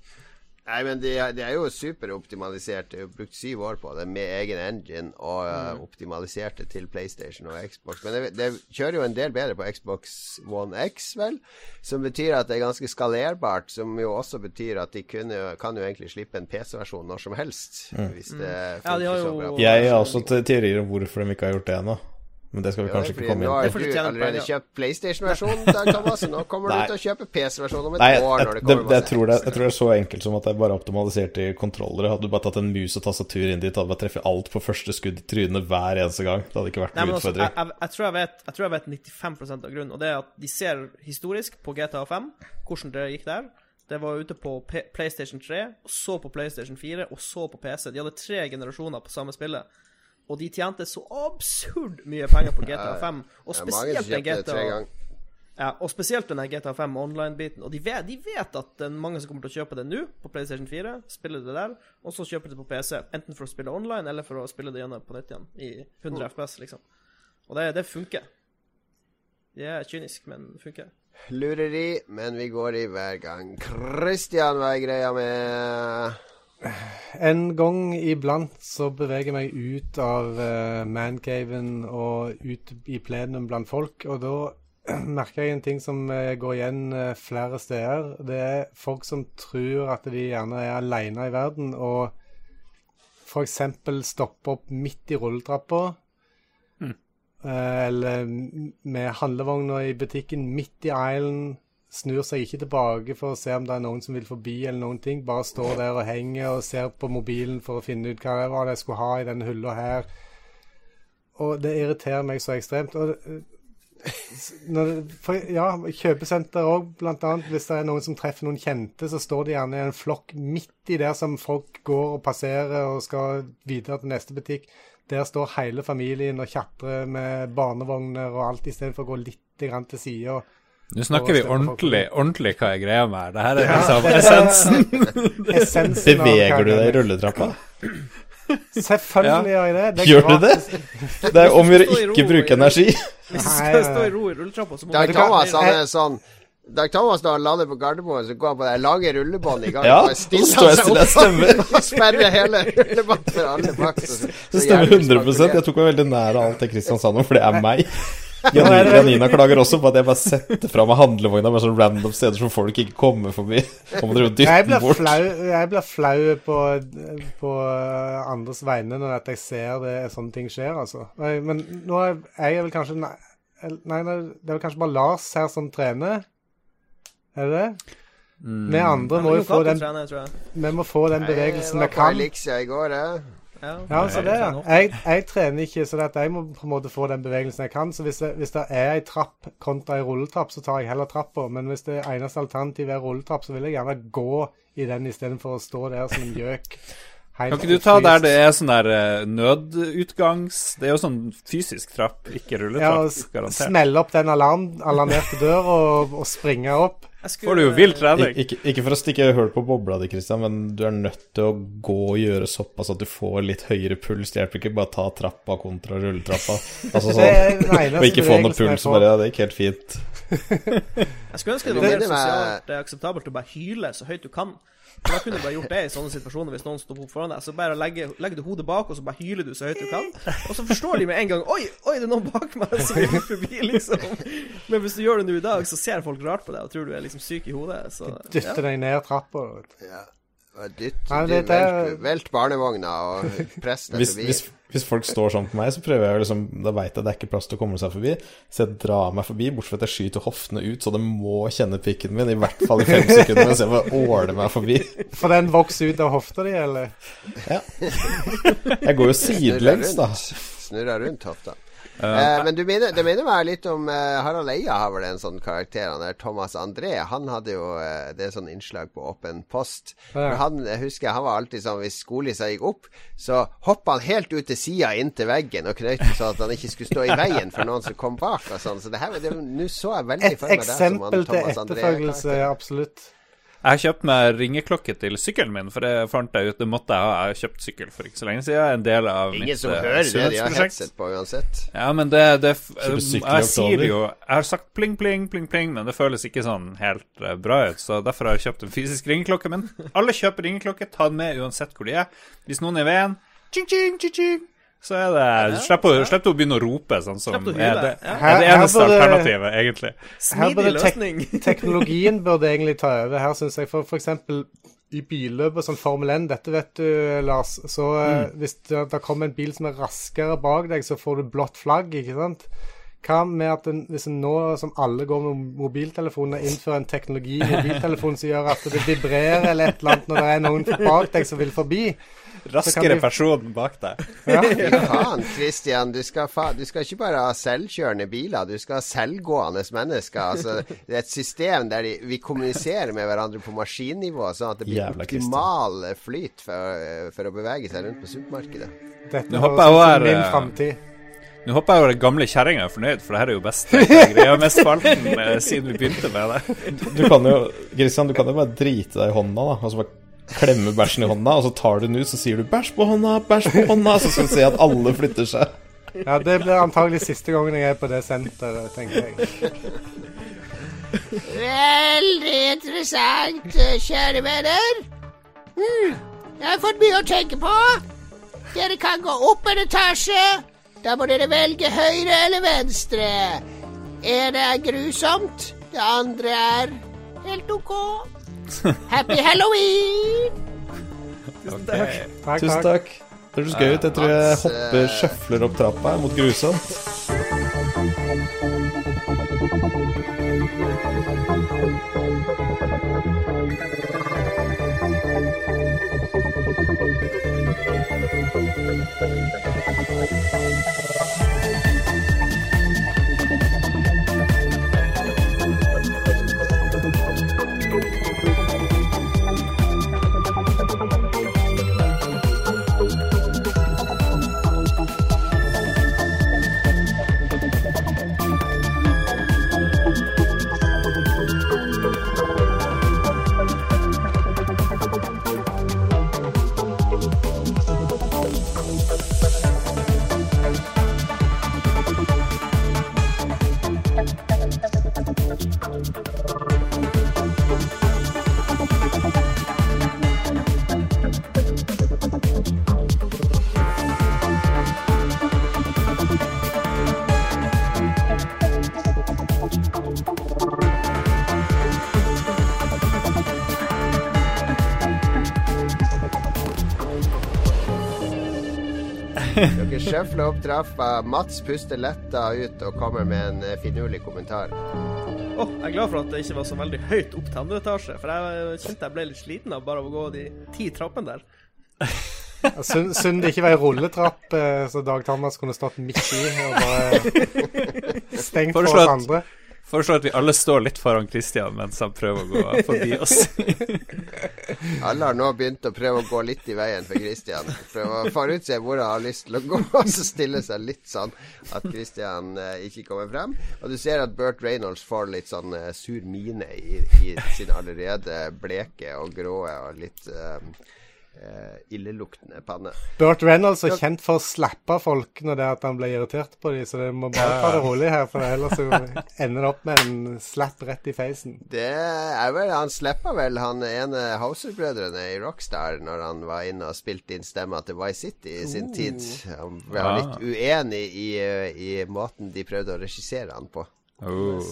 Nei, men det er- de er jo superoptimalisert. Det har jo brukt syv år på det med egen engine og uh, optimalisert til PlayStation og Xbox. Men det, det kjører jo en del bedre på Xbox One X, vel. Som betyr at det er ganske skalerbart. Som jo også betyr at de kunne, kan jo egentlig slippe en PC-versjon når som helst. Hvis det mm. funker de jo... så bra. Jeg har også te- teorier om hvorfor de ikke har gjort det ennå. Men det skal vi Ja, kanskje ikke komme inn har Nå har du allerede kjøpt PlayStation-versjonen, Thomas, nå kommer du til å kjøpe PC-versjonen om et Nei, år. jeg, når det det, kommer det, jeg, tror det, jeg tror det er så enkelt som at det er bare optimaliserte kontrollere. Hadde du bare tatt en mus og tastatur inn dit, hadde du bare treffet alt på første skudd i trynet hver eneste gang. Det hadde ikke vært noen altså, jeg, utfordring. jeg, jeg, tror jeg, vet, jeg tror jeg vet 95% av grunnen, og det er at de ser historisk på GTA 5 hvordan det gikk der. Det var ute på P PlayStation 3, og så på PlayStation 4, og så på PC. De hadde tre generasjoner på samme spillet. Og de tjente så absurd mye penger på GTA 5. Og spesielt den GTA ja, og spesielt den GTA 5 online-biten. Og de vet, de vet at det er mange som kommer til å kjøpe det nå, på PlayStation 4, spille det der, og så kjøper de det på PC. Enten for å spille online, eller for å spille det gjennom på nytt igjen, i 100 FPS, liksom. Og det, det funker. Det er kynisk, men det funker. Lureri, men vi går i hver gang. Christian, hva er greia med En gang iblant så beveger jeg meg ut av uh, mancaven og ut i plenum blant folk, og da merker jeg en ting som eh, går igjen eh, flere steder. Det er folk som tror at de gjerne er alene i verden, og f.eks. stopper opp midt i rulletrappa. Eh, eller med handlevogna i butikken midt i aislen, snur seg ikke tilbake for å se om det er noen som vil forbi eller noen ting. Bare står der og henger og ser på mobilen for å finne ut hva det var jeg skulle ha i denne hylla her. Og det irriterer meg så ekstremt. Og når det, for, ja, kjøpesenter òg, blant annet. Hvis det er noen som treffer noen kjente, så står de gjerne i en flokk midt i der som folk går og passerer og skal videre til neste butikk. Der står hele familien og tjatrer med barnevogner og alt, istedenfor å gå litt til sida. Nå snakker vi ordentlig, ordentlig hva er greia med her. Det her er liksom essensen. Essensen Beveger du deg i rulletrappa? Selvfølgelig gjør jeg det. det Gjør du det? Det er om å gjøre ikke bruke energi. Hvis du skal stå i ro i rulletrappa, så må du Thomas han jeg- er sånn Dag Thomas når han lander på Gardermoen, så går han på det lange rullebåndet i gang. Ja, og stiller så står jeg seg stille, opp stemmer. og sperrer hele rullebåndet for alle bak. Så, stemmer jævlig 100 Jeg tok meg veldig nær av alt det Kristian sa nå, for det er meg. Janina, Janina klager også på at jeg bare setter fra meg handlevogna med sånne random steder som folk ikke kommer forbi. Kommer og dytter Jeg den blir bort. flau, jeg blir flau på, på uh, andres vegne når at jeg ser det, sånne ting skjer, altså. Men nå er jeg vel kanskje Nei, nei, det er vel kanskje bare Lars her som trener. Er det det? Vi andre må jo få den, trener, vi må få den bevegelsen vi Jeg var på kan. Elixia i går, jeg. Ja, Ja, så det, ja. Jeg, jeg trener ikke, så at jeg må på en måte få den bevegelsen jeg kan. Så hvis det, hvis det er ei trapp kontra ei rulletrapp, så tar jeg heller trappa. Men hvis det eneste alternativet er rulletrapp, så vil jeg gjerne gå i den istedenfor å stå der som en gjøk. Kan ikke du ta der det er sånn der eh, nødutgangs... Det er jo sånn fysisk trapp, ikke Ja, rulletrapp. og garantert. smelle opp den alarm, alarmerte døra og, og springe opp. Jeg skulle- Får du jo vill trening. ikke, ikke for å stikke hull på bobla di, Christian, men du er nødt til å gå og gjøre såpass at du får litt høyere puls. Det hjelper ikke bare å ta trappa kontra rulletrappa. Altså er sånn, og ikke få noe puls. Bare, ja, det gikk helt fint. Jeg skulle ønske det var mer sosialt Det eh, akseptabelt å bare hyle så høyt du kan. For Da kunne bare gjort det i sånne situasjoner hvis noen sto opp foran deg. Så bare legger, legger du hodet bak, og så bare hyler du så høyt du kan. Og så forstår de med en gang Oi, oi, det er noen bak meg som vil forbi, liksom. Men hvis du gjør det nå i dag, så ser folk rart på deg og tror du er liksom syk i hodet. Så ja. Deg ned trappa. Ja. Dytt, Nei, det- det- velt, velt barnevogna og press deg Hvis, forbi. hvis, hvis folk står sånn på meg, så prøver jeg liksom Da veit jeg det er ikke plass til å komme seg forbi, så jeg drar meg forbi, bortsett fra at jeg skyter hoftene ut, så det må kjenne pikken min, i hvert fall i fem sekunder, mens jeg bare åler meg forbi. For den vokser ut av hofta di, eller? Ja. Jeg går jo sidelengs, da. Snurrer rundt hofta. Eh, men du minner, det minner meg litt om uh, Harald Eia har vel en sånn karakter. Han der Thomas André. Han hadde jo uh, Det er sånn innslag på Åpen post. Ja. Han jeg husker han var alltid sånn hvis skolissa gikk opp, så hoppa han helt ut til sida inntil veggen og knøyt sånn at han ikke skulle stå i veien for noen som kom bak og sånn. Så det her det- Nå så jeg veldig Et for meg det som han eksempel til Thomas André. etterfølgelse, absolutt. Jeg har kjøpt meg ringeklokke til sykkelen min, for det fant jeg ut det måtte jeg ha. Jeg har kjøpt sykkel for ikke så lenge siden. En del av Ingen mitt som eh, hører det de har sunnhetsprosjekt. headset på uansett. Ja, men det, det Kjøper Jeg sier det jo Jeg har sagt pling, pling, pling, pling, men det føles ikke sånn helt eh, bra ut. Så derfor har jeg kjøpt en fysisk ringeklokke. Men alle kjøper ringeklokke. Ta den med uansett hvor de er. Hvis noen er i veien, ching, ching, ching, ching, så er det Slipper å, slipp å begynne å rope, sånn som er det, ja. er det Her- her eneste burde- alternativet, egentlig. Her Smidig burde tek teknologien burde egentlig ta over her, syns jeg. For, for eksempel i billøp og sånn Formel 1, dette vet du, Lars. Så mm. hvis det, det kommer en bil som er raskere bak deg, så får du blått flagg, ikke sant? Hva med at den, hvis en nå som alle går med mobiltelefoner, innfører en teknologi i mobiltelefonen som gjør at det vibrerer eller et eller annet når det er noen bak deg som vil forbi? Raskere vi- person bak deg. Ja. Fy faen, Christian. Du skal, fa du skal ikke bare ha selvkjørende biler, du skal ha selvgående mennesker. Altså, det er et system der de, vi kommuniserer med hverandre på maskinnivå, sånn at det blir Jævla Christian. optimal flyt for, for å bevege seg rundt på supermarkedet. Dette Nå høres håper jeg ut hun er, min eh, framtid. Nå håper jeg jo den gamle kjerringa er fornøyd, for det her er jo best greia med spalten eh, siden vi begynte med det. Du kan jo Christian, du kan jo bare drite deg i hånda, da. Og så bare klemme bæsjen i hånda, og så tar du den ut, så sier du 'bæsj på hånda, bæsj på hånda', så skal du se at alle flytter seg. Ja, det blir antagelig siste gangen jeg er på det senteret, tenker jeg. Veldig interessant, kjære venner. Hmm, jeg har fått mye å tenke på. Dere kan gå opp en etasje. Da må dere velge høyre eller venstre. ene er grusomt, det andre er helt OK. Happy halloween! Tusen Takk, Tusen takk. takk. Det høres gøy ut. Jeg tror jeg hopper, eh, sjøfler opp trappa mot grusomt. Sjøfler opp trappa. Mats puster letta ut og kommer med en eh, finurlig kommentar. Åh, jeg er glad for at det ikke var så veldig høyt opp til andre etasje, for jeg kjente jeg ble litt sliten av bare å gå de ti trappene der. Synd, synd det ikke var ei rulletrapp, eh, så Dag Thomas kunne stått midt i og bare stengt for oss andre. Foreslår at vi alle står litt foran Christian mens han prøver å gå forbi oss. Alle har nå begynt å prøve å gå litt i veien for Christian. Prøve å forutse hvor han har lyst til å gå, og så stille seg litt sånn at Christian eh, ikke kommer frem. Og du ser at Burt Reynolds får litt sånn eh, sur mine i, i sin allerede bleke og grå og litt eh, eh, illeluktende panne. Burt Reynolds er kjent for å slappe folk når det er at han blir irritert på dem, så det må bare ta det rolig her, for ellers ender det opp med en slapp rett i facen. Det er vel Han slipper vel han ene Hauser-brødrene i Rockstar når han var inne og spilte inn stemma til Vice City i sin tid. Han var Ah. litt uenig i, eh, i måten de prøvde å regissere han på. Oh,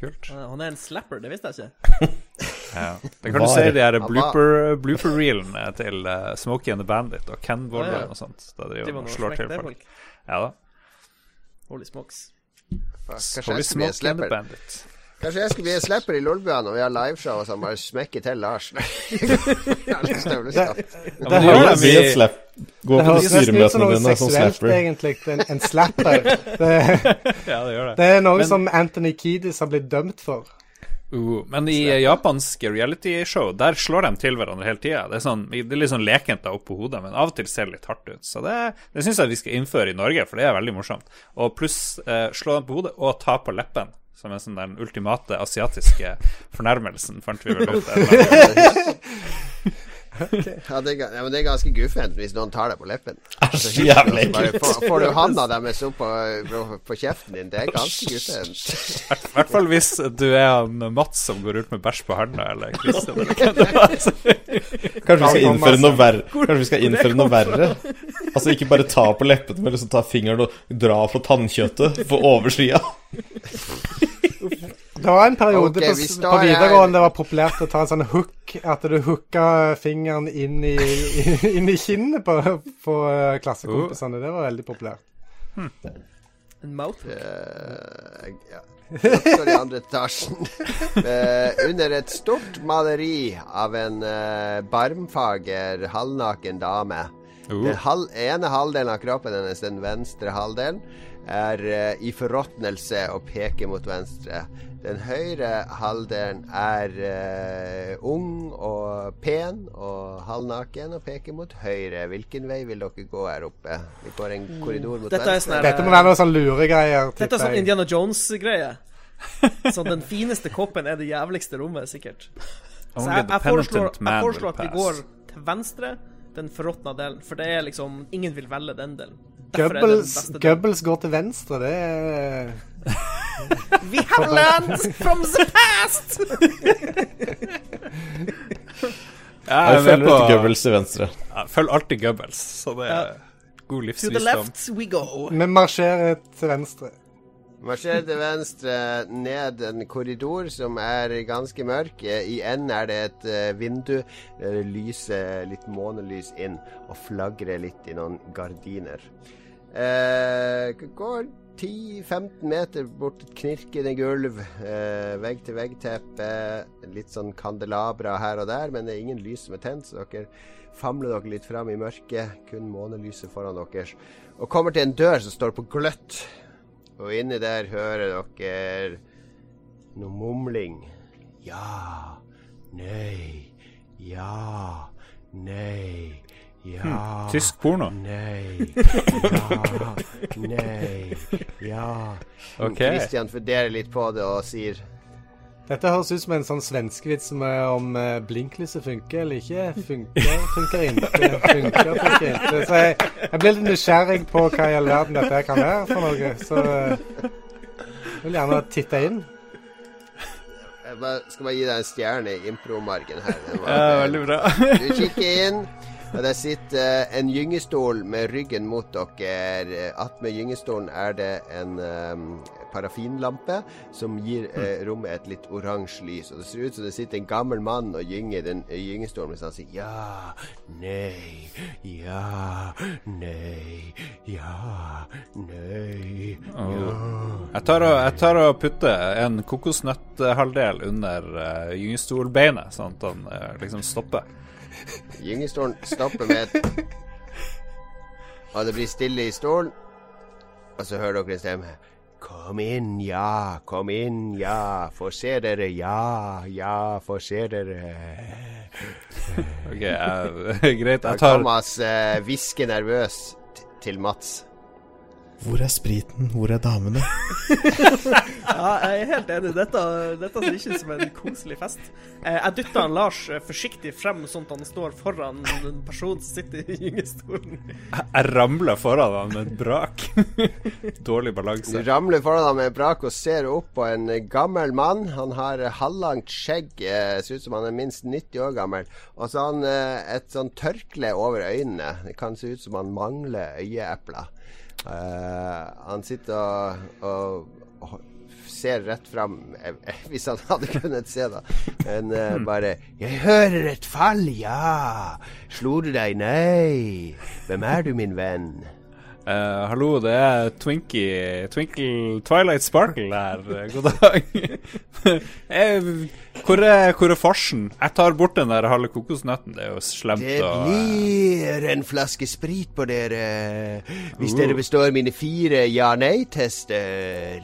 kult. Han han er en slapper, det visste jeg ikke. Ja. Det kan du Var. se i de her var- blooper, blooper-reelene til uh, Smokey and the Bandit og Ken Ja, Bolland ja. og sånt. Da de, noe slår til det, folk. folk. Ja da. Holy smokes. Holy Smokey and the. Bandit. Kanskje jeg skulle bli en slipper i Lolbua når vi har liveshow og sånn, bare smekke til Lars. Bli Det. Ja, det høres, nesten ut som styremøtene noe dine som seksuelt, slapper. egentlig. En, en slapper. Det, Ja, det gjør det. det er noe Men- som Anthony Kiedis har blitt dømt for. Uh, men i japanske reality-show, der slår de til hverandre hele tida. Det, sånn, det er litt sånn lekent oppå hodet, men av og til ser det litt hardt ut. Så det, det syns jeg vi skal innføre i Norge, for det er veldig morsomt. Og pluss eh, slå dem på hodet og ta på leppen, som er sånn den ultimate asiatiske fornærmelsen, fant vi vel ut. Ja, det, er, ja, men det er ganske guffent hvis noen tar deg på leppen. Æsj, jævlig Bare ekkelt. får, får du handa deres opp på, på, på kjeften din. Det er ganske guffent. I hvert fall hvis du er han Mats som går ut med bæsj på handa, eller Christian. Eller hvem det var. Kanskje vi skal innføre noe verre? Kanskje vi skal innføre noe verre? Altså ikke bare ta på leppene, men liksom ta fingeren og dra på tannkjøttet på oversida. Det var en periode okay, på, på videregående det var populært å ta en sånn hook, at du hooka fingeren inn i, inn i kinnet på, på eh, klassekompisene. Det var veldig populært. En mouth. uh, ja. Står i andre etasjen. Eh, under et stort maleri av en barmfager, halvnaken dame. Den hal ene halvdelen av kroppen hennes, den venstre halvdelen, er i forråtnelse og peker mot venstre. Den høyre halvdelen er eh, ung og pen og halvnaken og peker mot høyre. Hvilken vei vil dere gå her oppe? Vi går en korridor mot Dette er venstre. sånn Dette må være noe sånn luregreier. Dette er sånn. Indiana Jones-greie. Så den fineste koppen er det jævligste rommet, sikkert. Så jeg, jeg foreslår, jeg foreslår at vi går til venstre, den forråtna delen. For det er liksom Ingen vil velge den delen. Goebbels, delen. Goebbels går til venstre, det er We have learned from the past! Ja, Jeg er følger etter Goebbels til venstre. ja, Følg alltid Goebbels, så det er god To the livsvisdom. left we go. Vi marsjerer til venstre. Marsjer til venstre ned en korridor som er ganske mørk. I enden er det et eh, vindu. Det lyser litt månelys inn og flagrer litt i noen gardiner. Eh, går 10-15 meter bort et knirkende gulv. Eh, Vegg-til-vegg-teppe. Litt sånn kandelabra her og der, men det er ingen lys som er tent, så dere famler dere litt fram i mørket. Kun månelyset foran deres. Og kommer til en dør som står på gløtt. Og inni der hører dere noe mumling. Ja, nei, ja, nei, ja. Tysk porno. Nei, ja, nei, ja. Okay. Christian funderer litt på det og sier Dette høres ut som en sånn svenskevits som om eh, blinklyset funker eller ikke. Funker, funker ikke. Funker, funker ikke. Så jeg, jeg blir litt nysgjerrig på hva i all verden dette kan være for noe. Så eh, jeg vil gjerne titte inn. Jeg bare, skal bare gi deg en stjerne i impromargen her. Var- Ja, veldig bra. Du kikker inn, og der sitter eh, en gyngestol med ryggen mot dere. Attmed gyngestolen er det en um, parafinlampe som gir uh, rommet et litt oransje lys. Og det ser ut som det sitter en gammel mann og gynger i den eh, gyngestolen mens han sier ja, nei, ja, nei, ja, nei, ja. Jeg tar og, jeg tar og putter en kokosnøtthalvdel under uh, gyngestolbeinet, sånn at han uh, liksom stopper. Gyngestolen stopper med et Og det blir stille i stolen. Og så hører dere en stemme. Kom inn, ja. Kom inn, ja. Få se dere, ja. Ja, få se dere. Ok, uh, greit. Jeg tar Thomas hvisker uh, nervøs til Mats. Hvor er spriten? Hvor er damene? Ja, jeg er helt enig. Dette, dette ser ikke ut som en koselig fest. Eh, Jeg dytter Lars eh, forsiktig frem, sånn at han står foran en person som sitter i gyngestolen. Jeg ramler foran ham med et brak. Dårlig balanse. Du ramler foran ham med et brak og ser opp på en gammel mann. Han har halvlangt skjegg, eh, ser ut som han er minst 90 år gammel. Og så har han et sånn tørkle over øynene. Det kan se ut som han mangler øyeepler. Eh, han sitter og, og, ser rett fram, eh, hvis han hadde kunnet se, da. Men uh, bare 'Jeg hører et fall, ja'. Slo du deg? Nei. Hvem er du, min venn? Eh, hallo, det er Twinkie Twinkle Twilight Sparkle her. Eh, God dag. jeg, hvor, er, hvor er farsen? Jeg tar bort den der halve kokosnøtten. Det er jo slemt Det blir en flaske sprit på dere hvis Uh. dere består mine fire ja-nei-tester.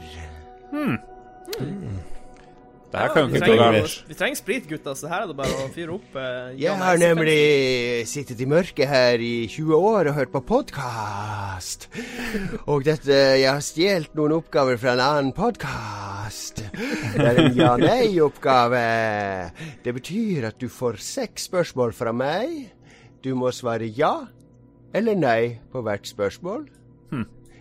Det her kan jo vi, ikke gå galt. vi trenger sprit, gutter, så her er det bare å fyre opp. eh, Jeg har nemlig sittet i mørket her i 20 år og hørt på podkast. Og dette Jeg har stjålet noen oppgaver fra en annen podkast. Det er en ja-nei-oppgave. Det betyr at du får seks spørsmål fra meg. Du må svare ja eller nei på hvert spørsmål.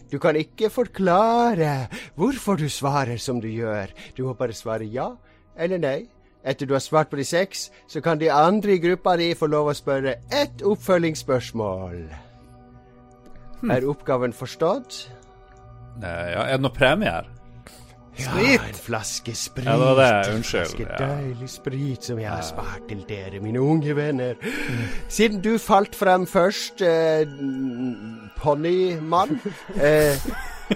Du kan ikke forklare hvorfor du svarer som du gjør. Du må bare svare ja eller nei. Etter du har svart på de seks, så kan de andre i gruppa di få lov å spørre ett oppfølgingsspørsmål. Er oppgaven forstått? Eh, ja, er det noe premie her? Ja, en flaske sprit. Ja, det var det. Unnskyld. En flaske ja. deilig sprit som jeg har spart til dere, mine unge venner. Siden du falt frem først, eh, ponnimann, eh,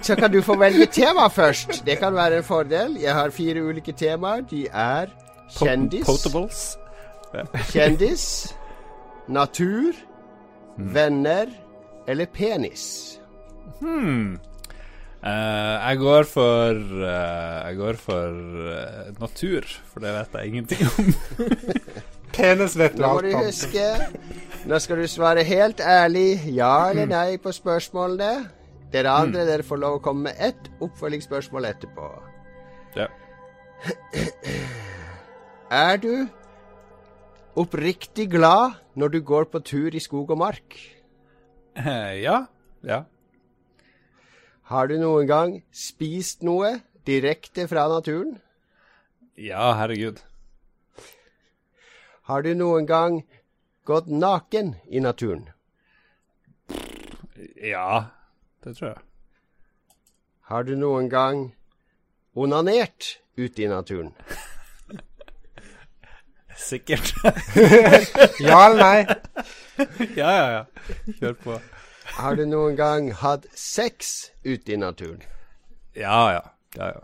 så kan du få velge tema først. Det kan være en fordel. Jeg har fire ulike temaer. De er kjendis, Potables? kjendis, natur, venner eller penis. Eh, jeg går for uh, Jeg går for uh, natur, for det vet jeg ingenting om. Penis vet du Nå må du huske. Nå skal du svare helt ærlig ja eller nei på spørsmålene. Dere andre dere får lov å komme med ett oppfølgingsspørsmål etterpå. Ja. Er du oppriktig glad når du går på tur i skog og mark? Ja. Ja. Har du noen gang spist noe direkte fra naturen? Ja, herregud. Har du noen gang gått naken i naturen? Ja, det tror jeg. Har du noen gang onanert ute i naturen? Sikkert. Ja eller nei? ja, ja, ja. Kjør på. Har du noen gang hatt sex ute i naturen? Ja, ja. ja, ja.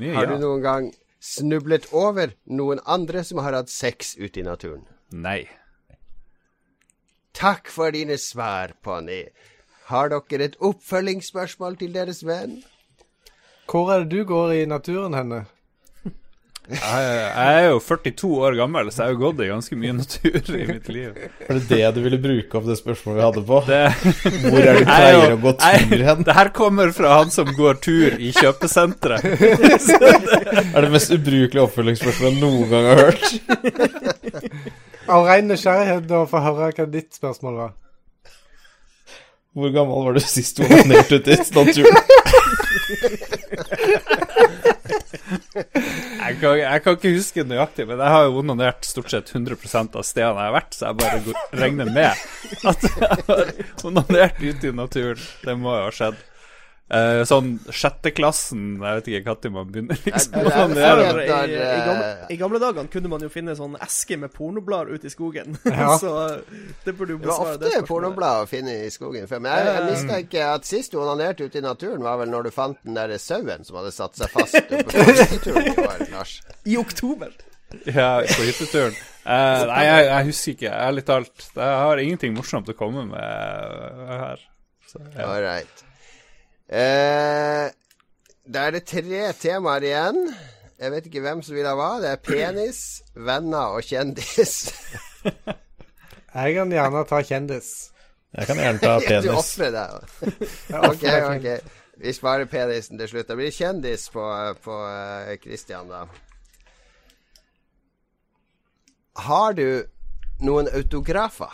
Mye Har du ja. noen gang snublet over noen andre som har hatt sex ute i naturen? Nei. Takk for dine svar, Ponni. Har dere et oppfølgingsspørsmål til deres venn? Hvor er det du går i naturen henne? Jeg, jeg er jo 42 år gammel, så jeg har jo gått i ganske mye natur i mitt liv. Var det det du ville bruke opp det spørsmålet vi hadde på? Det, Hvor er det du Jeg er pleier jo- å gå tur hen? det her kommer fra han som går tur i kjøpesenteret. Er det mest ubrukelige oppfølgingsspørsmålet jeg noen gang har hørt. Av ren nysgjerrighet å få høre hva ditt spørsmål var. Hvor gammel var du sist du onanerte ute i naturen? Jeg kan, jeg kan ikke huske nøyaktig, men jeg har jo onanert stort sett 100% av stedene jeg har vært, så jeg bare regner med at jeg har onanert ute i naturen. Det må jo ha skjedd. Eh, sånn sjetteklassen Jeg vet ikke når man begynner, liksom. Jeg- Sånn, jeg- det er i, i, gamle, eh, I gamle dager kunne man jo finne sånn eske med pornoblader ute i skogen. Ja. så det burde jo besvare Det var ofte pornoblader pornoblad å finne i skogen før. Men jeg, jeg mistenker at sist du onanerte ute i naturen, var vel når du fant den der sauen som hadde satt seg fast på hytteturen i oktober. Ja, på hytteturen. Uh, nei, jeg, jeg husker ikke. Ærlig talt. Jeg har ingenting morsomt å komme med eh, her. Så, ja. All right. Eh, da er det tre temaer igjen. Jeg vet ikke hvem som vil ha hva. Det er penis, venner og kjendis. Jeg kan gjerne ta kjendis. Jeg kan gjerne ta penis. Du ofrer deg. Ok, ok. Vi sparer penisen til slutt. Det blir kjendis på, på eh, Christian, da. Har du noen autografer?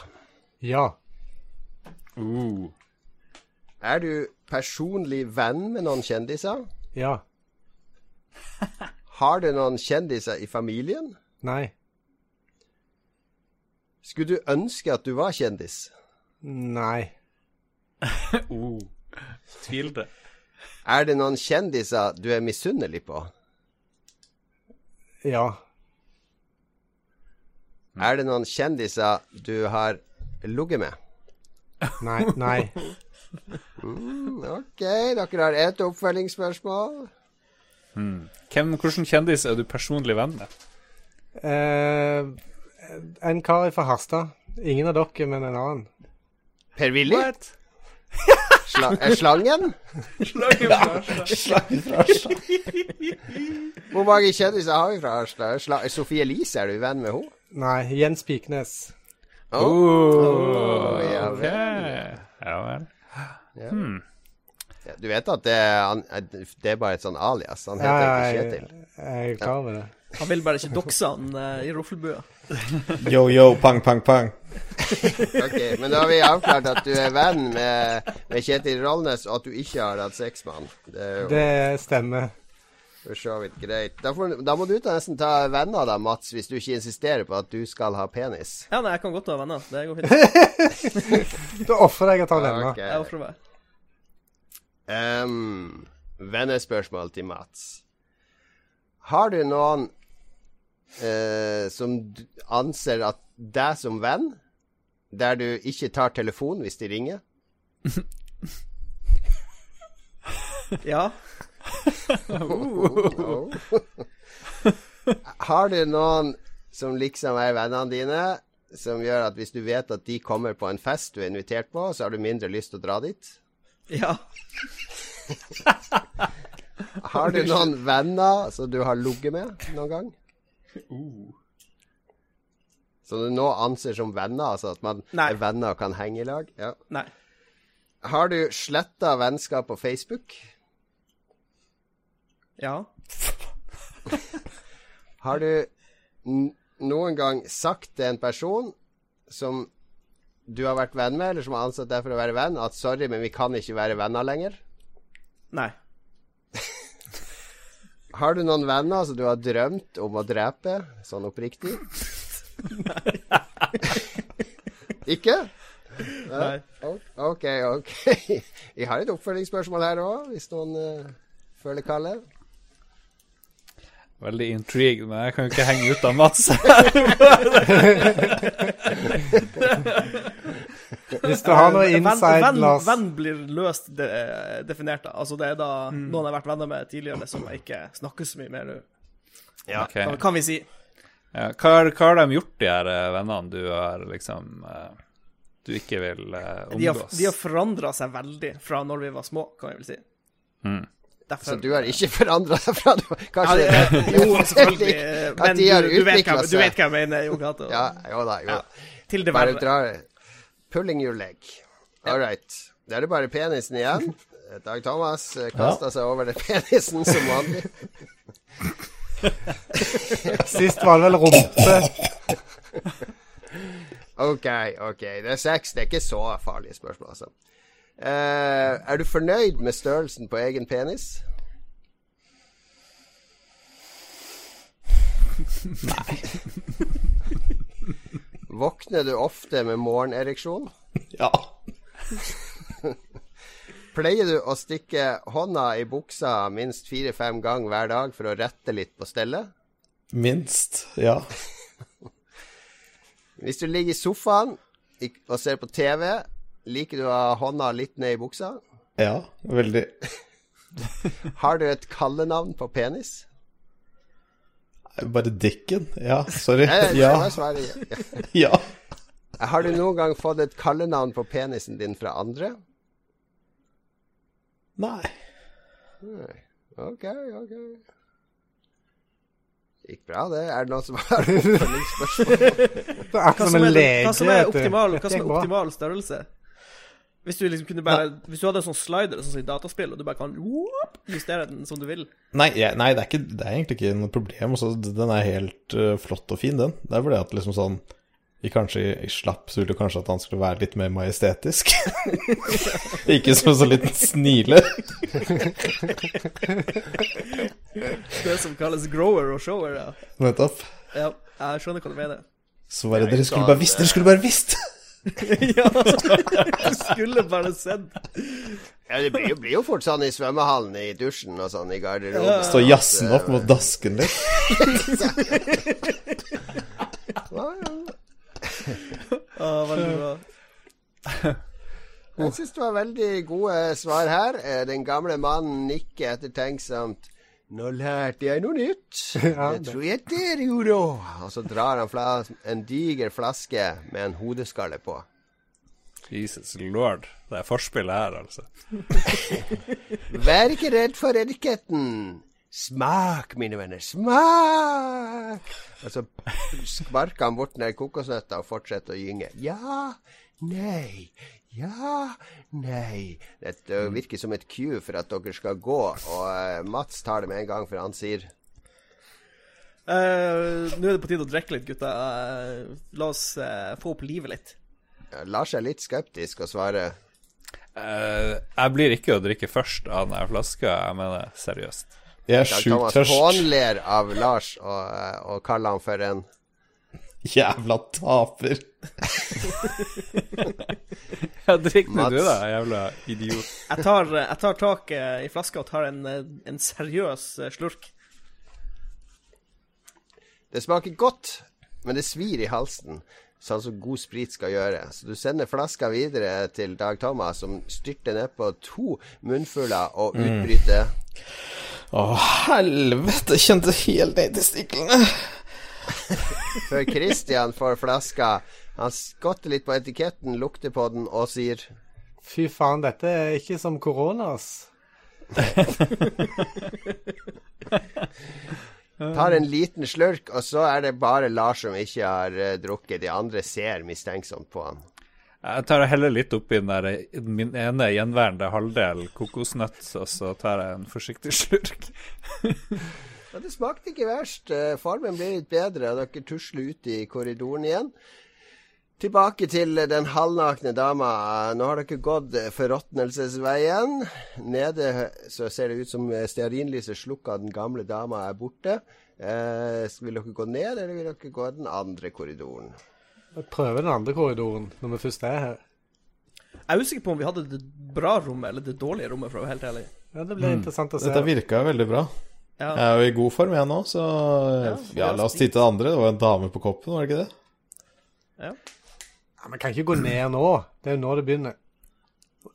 Ja. Uh. Er du personlig venn med noen kjendiser? Ja. Har du noen kjendiser i familien? Nei. Skulle du ønske at du var kjendis? Nei. oh. Tvilte. det. Er det noen kjendiser du er misunnelig på? Ja. Er det noen kjendiser du har ligget med? Nei. Nei. Mm, ok, dere har ett oppfølgingsspørsmål. Hvem, hvilken kjendis er du personlig venn med? Eh, en kar fra Harstad. Ingen av dere, men en annen. Per-Willy? Sla er slangen? fra Harstad. Hvor mange kjendiser har vi fra Harstad? Sla Sofie Elise, er du venn med henne? Nei. Jens Piknes. Oh. Oh, ja ok. vel. Ja vel. Ja, Du vet at det han- det er bare et sånn alias? Han heter Ja, ikke Kjetil. jeg er klar over det. Han vil bare ikke dokse han uh, i Roffelbua. Yo, yo, pang, pang, pang. Ok, Men da har vi avklart at du er venn med, med Kjetil Rollnes, og at du ikke har hatt sex med han. Det er jo Det stemmer. for så vidt greit. Da, får, da må du ta nesten ta venner da, Mats, hvis du ikke insisterer på at du skal ha penis. Ja, nei, jeg kan godt ha venner. Det går fint. da ofrer jeg å ta venner. Okay. Jeg ofrer meg. Ehm, vennespørsmål til Mats. Har du noen uh, som anser at deg som venn, der du ikke tar telefonen hvis de ringer? Ja. Oh. Har du noen som liksom er vennene dine, som gjør at hvis du vet at de kommer på en fest du er invitert på, så har du mindre lyst til å dra dit? Ja. Har du noen venner som du har ligget med noen gang? Som du nå anser som venner, altså at man Nei. er venner og kan henge i lag? Ja. Nei. Har du sletta vennskap på Facebook? Ja. Har du n noen gang sagt til en person som du har vært venn med, eller som har ansatt deg for å være venn, at 'sorry, men vi kan ikke være venner lenger'? Nei. Har du noen venner som du har drømt om å drepe, sånn oppriktig? Nei. Ikke? Nei. OK, OK. Jeg har et oppfølgingsspørsmål her òg, hvis noen uh, føler kallet. Veldig intrigued, men jeg kan jo ikke henge ut av Mats. Hvis du har noe Venn- inside, venn, Lars venn blir løst de, definert, da. Altså, det er da noen jeg har vært venner med tidligere, som jeg ikke snakker så mye med nå. Ok. Kan, kan vi si. Ja, hva, har, hva har de gjort, de her eh, vennene du har liksom eh, Du ikke vil eh, De har, omgås? de har forandra seg veldig fra når vi var små, kan jeg vel si. Mm. Derfor Så du har ikke forandra deg fra du ja, Kanskje det, eh, Jo, selvfølgelig. eh, Men du, du, vet hva, du vet hva jeg mener, Jon Cato. Ja, jo da. Jo. Ja. Til det Bare verre. drar Pulling your leg. All right. Da er det bare penisen igjen. Dag Thomas kasta ja. seg over det penisen som vanlig. Sist var det vel rumpe. OK, OK. Det er sex. Det er ikke så farlige spørsmål, altså. Uh, er du fornøyd med størrelsen på egen penis? Nei. Våkner du ofte med morgenereksjon? Ja. Pleier du å stikke hånda i buksa minst fire-fem ganger hver dag for å rette litt på stellet? Minst. Ja. Hvis du ligger i sofaen og ser på TV, liker du å ha hånda litt ned i buksa? Ja, veldig. Har du et kallenavn på penis? Bare Dicken. Ja, sorry. Ja. ja. ja. Har du noen gang fått et kallenavn på penisen din fra andre? Nei. Nei. Ok, ok. Gikk bra, det. Er det noen som har spørsmål? Hva som som er, hva som er optimal, hva som er optimal størrelse? Hvis du liksom kunne bare Hvis du hadde en sånn slider sånn som i dataspill, og du bare kan whoop, justere den som du vil Nei, jeg, nei det, er ikke, det er egentlig ikke noe problem. Også, den er helt uh, flott og fin, den. Det er fordi det at liksom sånn i kanskje slapp Zulu kanskje at han skulle være litt mer majestetisk. ikke som en sånn liten snile. Det som kalles grower og shower, ja. Nettopp. ja jeg skjønner hva du mener. Så bare Det er Dere skulle bare visst! Dere skulle bare visst! ja, du skulle bare sett. Ja, det blir jo, blir jo fort sånn i svømmehallen, i dusjen og sånn, i garderoben. Stå jazzen opp mot dasken litt. Ja, ja. Ah, veldig bra. Jeg syns det var veldig gode svar her. Eh, Den gamle mannen nikker ettertenksomt. Nå lærte jeg noe nytt. Ja, Det tror jeg dere gjorde òg. Og så drar han flas en diger flaske med en hodeskalle på. Jesus lord. Det er forspill her, altså. Vær ikke redd for etiketten. Smak, mine venner, smak! Og så sparker han bort den kokosnøtta og fortsetter å gynge. Ja, nei, ja, nei. Det virker som et cue for at dere skal gå, og eh, Mats tar det med en gang, for han sier Uh, nå er det på tide å drikke litt, gutta. Uh, la oss uh, få opp livet litt. ja, Lars er litt skeptisk og svarer Eh, jeg blir ikke å drikke først av den flaska, jeg mener seriøst. Jeg er sjukt tørst. Thomas hånler av Lars og, og kaller han for en Jævla taper. Ja, drikk nå du, da, jævla idiot. Jeg tar, jeg tar tak eh, i flaska og tar en, eh, en seriøs eh, slurk. Det smaker godt, men det svir i halsen, sånn som god sprit skal gjøre. Så du sender flaska videre til Dag Thomas, som styrter nedpå to munnfuller og utbryter Å, helvete, jeg kjente helt ned i stiklene. Før Christian får flaska. Han skotter litt på etiketten, lukter på den og sier Fy faen, dette er ikke som korona, ass. Tar en liten slurk, og så er det bare Lars som ikke har uh, drukket. De andre ser mistenksomt på han. Jeg tar heller litt oppi den der min ene gjenværende halvdel kokosnøtt, og så tar jeg en forsiktig slurk. Ja, det smakte ikke verst. Farmen Formen ble litt bedre, og dere tusler ut i korridoren igjen. Tilbake til den halvnakne dama. Nå har dere gått forråtnelsesveien. Nede så ser det ut som stearinlyset slukka, den gamle dama er borte. Eh, vil dere gå ned, eller vil dere gå den andre korridoren? Jeg prøver den andre korridoren når vi først er her. Jeg er usikker på om vi hadde det bra rommet eller det dårlige rommet, for å være helt ærlig. Ja, Det blir interessant å se. Dette virka veldig bra. Ja. Jeg er jo i god form, jeg nå, så ja, la oss titte det andre. Det var en dame på koppen, var det ikke det? Ja. Ja, Man kan ikke gå ned nå. Det er jo nå det begynner.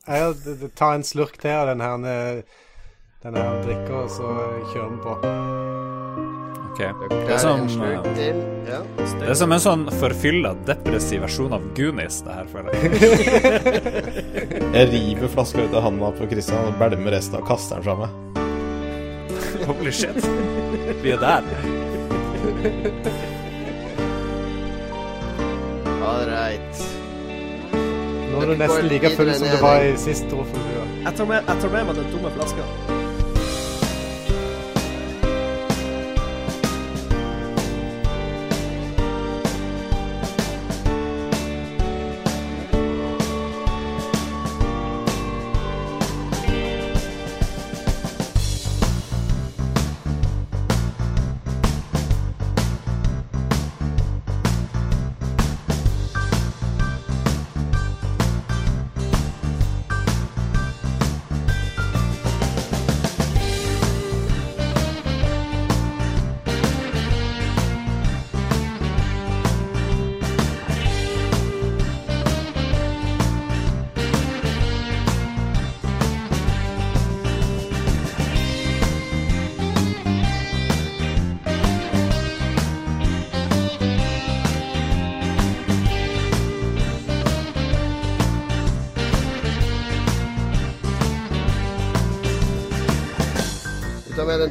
Jeg tar en slurk til av den her, eh, den her drikka, og så kjører vi på. Ok. Det er som, en slurk eh. Ja. det er som en sånn forfylla, depressiv versjon av Goonies, det her, føler jeg. Jeg river flaska ut av handa på Kristian og bælmer resten og kaster den fra meg. Holy shit. Vi er der. All right. Nå er du nesten like full som du var i sist. Jeg, tar med, jeg tar med meg den tomme flaska.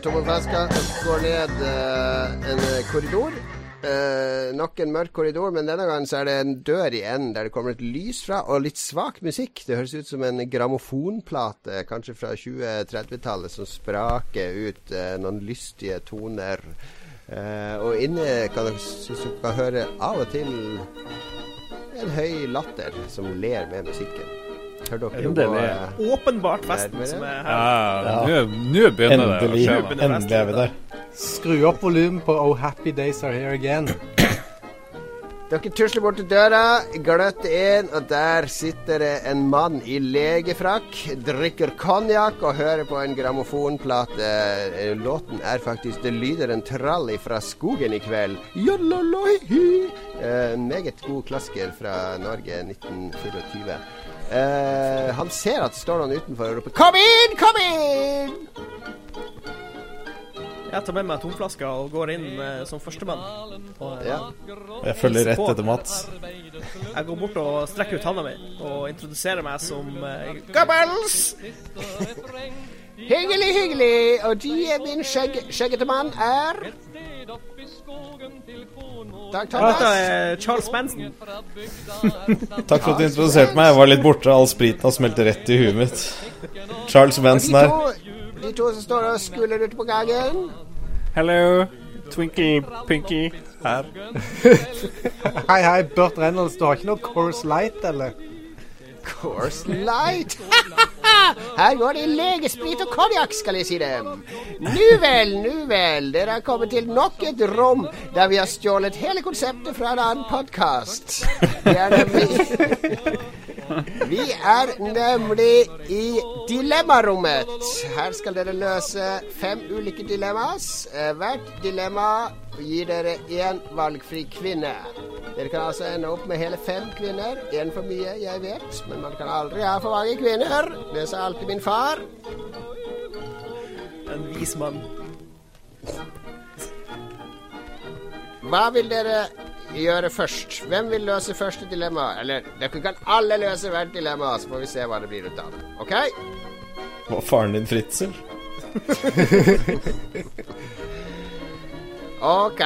Den tomme flaska går ned uh, en korridor. Uh, nok en mørk korridor, men denne gangen så er det en dør i enden der det kommer et lys fra, og litt svak musikk. Det høres ut som en grammofonplate, kanskje fra 20-30-tallet, som spraker ut uh, noen lystige toner. Uh, og inne kan dere høre av og til en høy latter som ler med musikken. Hør dere Endelig. gå eh, Åpenbart festen som er her. Ja, nå- nå begynner det å Endelig, skje. Er endelig er vi der. Skru opp volumet på Oh Happy Days Are Here Again. Dere tusler bort til døra, gløtter inn, og der sitter det en mann i legefrakk, drikker konjakk og hører på en grammofonplate. Eh, Låten er faktisk 'Det lyder en trall fra skogen i kveld'. Jololohi. Eh, meget god klasker fra Norge 1924. Eh, han ser at det står noen utenfor og roper 'Kom inn, kom inn!' Jeg tar med meg tomflaska og går inn uh, som førstemann. Og, eh, Ja. Jeg følger rett etter Mats. Jeg går bort og strekker ut handa mi og introduserer meg som uh, Goebbels! Hyggelig, hyggelig. Og de er min skjegg, skjeggete mann er Dette er Charles Manson. Takk for at du introduserte meg. Jeg var litt borte. All spriten har smelt rett i huet mitt. Charles Manson her. de to som står og skuler ute på gangen. Hello, Twinkle Pinky her. Hei, hei, Burt Reynolds, du har ikke noe Course Light, eller? Course Light. Her går det legesprit og konjakk, skal jeg si dem. Nu vel, nu vel. Dere har kommet til nok et rom der vi har stjålet hele konseptet fra en annen podkast. Det er nemlig Vi er nemlig i dilemmarommet. Her skal dere løse fem ulike dilemmas. Eh, Hvert dilemma gir dere én valgfri kvinne. Dere kan altså ende opp med hele fem kvinner. Én for mye, jeg vet, men man kan aldri ha for mange kvinner. Det sa alltid min far. En vis mann. Hva vil dere gjøre først? Hvem vil løse første dilemma? Eller dere kan alle løse hvert dilemma, så får vi se hva det blir ut av det. OK? Var faren din Fritzel? OK.